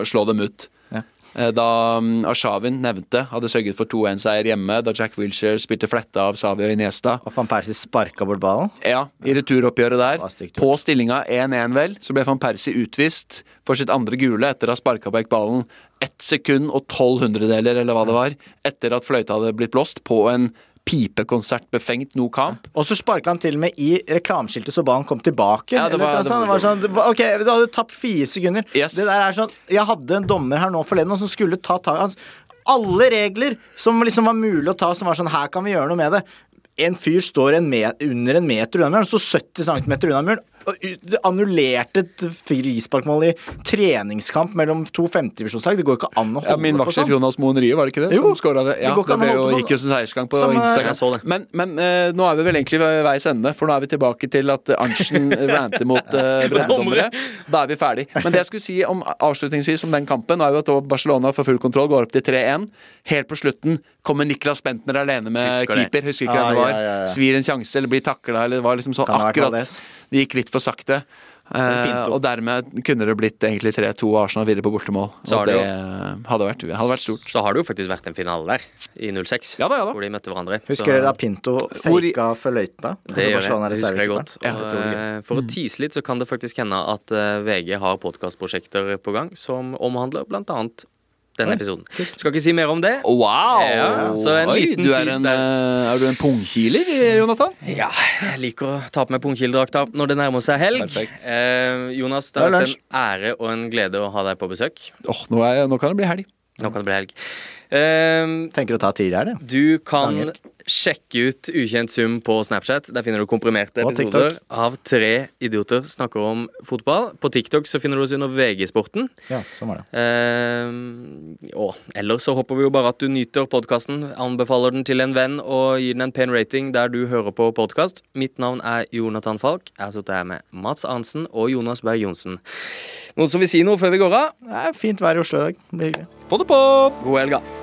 slå dem ut. Ja. Eh, Da Ashavin nevnte hadde sørget for 2-1-seier hjemme, da Jack Wilshere spilte fletta av Savio Iniesta. Og van Persie sparka bort ballen. Ja, i returoppgjøret der. På stillinga 1-1, vel, så ble van Persie utvist for sitt andre gule etter å ha sparka vekk ballen ett sekund og tolv hundredeler, eller hva det var, etter at fløyta hadde blitt blåst på en pipekonsert befengt no kamp. Og så sparka han til og med i reklameskiltet så ba han kom tilbake. Ja, det var- Eller det var sånn, det var- ok, du hadde tapt fire sekunder. Yes. Det der er sånn Jeg hadde en dommer her nå forleden som skulle ta tak Alle regler som liksom var mulig å ta, som var sånn Her kan vi gjøre noe med det. En fyr står en under en meter unna muren, står 70 cm unna muren. Og annullerte et frisparkmål i treningskamp mellom to femtedivisjonslag. Det går ikke an å holde Ja, min på vaktsjef sånn. Jonas Moen Rye, var det ikke det? Jo, som skåret det? det Ja, går ikke det an å holde på sånn. gikk jo sin seiersgang på Som, eh, Instagram. Så det. Men, men uh, nå er vi vel egentlig ved veis ende, for nå er vi tilbake til at eh, Arntzen ranter mot uh, breddedommere. Da er vi ferdig. Men det jeg skulle si om, avslutningsvis om den kampen, er jo at Barcelona får full kontroll, går opp til 3-1. Helt på slutten kommer Niklas Bentner alene med Husker keeper. Husker ikke Ah, hvem det var. ja, ja, ja. Svir en sjanse eller blir takla, eller det var liksom sånn akkurat Det gikk litt for sakte. Uh, og dermed kunne det blitt egentlig 3-2 og Arsenal videre på bortemål. Så har og det det jo- hadde vært, hadde vært stort. Så har det jo faktisk vært en finale der, i 06, Ja da, ja da. hvor de møtte hverandre. Husker dere da Pinto faka for løyta? Det gjør jeg. Det husker jeg godt. Og, ja, eh, for å tease litt, så kan det faktisk hende at eh, VG har podkastprosjekter på gang som omhandler blant annet denne episoden. Skal ikke si mer om det. Wow! Ja, så en Oi, liten du er, en, eh, er du en pungkiler, Jonathan? Ja, jeg liker å ta på meg pungkildrakta når det nærmer seg helg. Eh, Jonas, det er har vært en ære og en glede å ha deg på besøk. Åh, nå, er, nå kan det bli helg. Nå kan det bli helg. Eh, Tenker å ta tidligere, det. Du kan Sjekke ut Ukjent sum på Snapchat. Der finner du komprimerte episoder av tre idioter snakker om fotball. På TikTok så finner du oss under VG-sporten. Ja, sånn var det. Eh, og ellers så håper vi jo bare at du nyter podkasten. Anbefaler den til en venn og gir den en pen rating der du hører på podkast. Mitt navn er Jonathan Falk. Jeg har sittet her med Mats Arnsen og Jonas Berg Johnsen. Noen som vil si noe før vi går av? Det er fint vær i Oslo i dag. Det blir hyggelig. Få det på! God helg, da.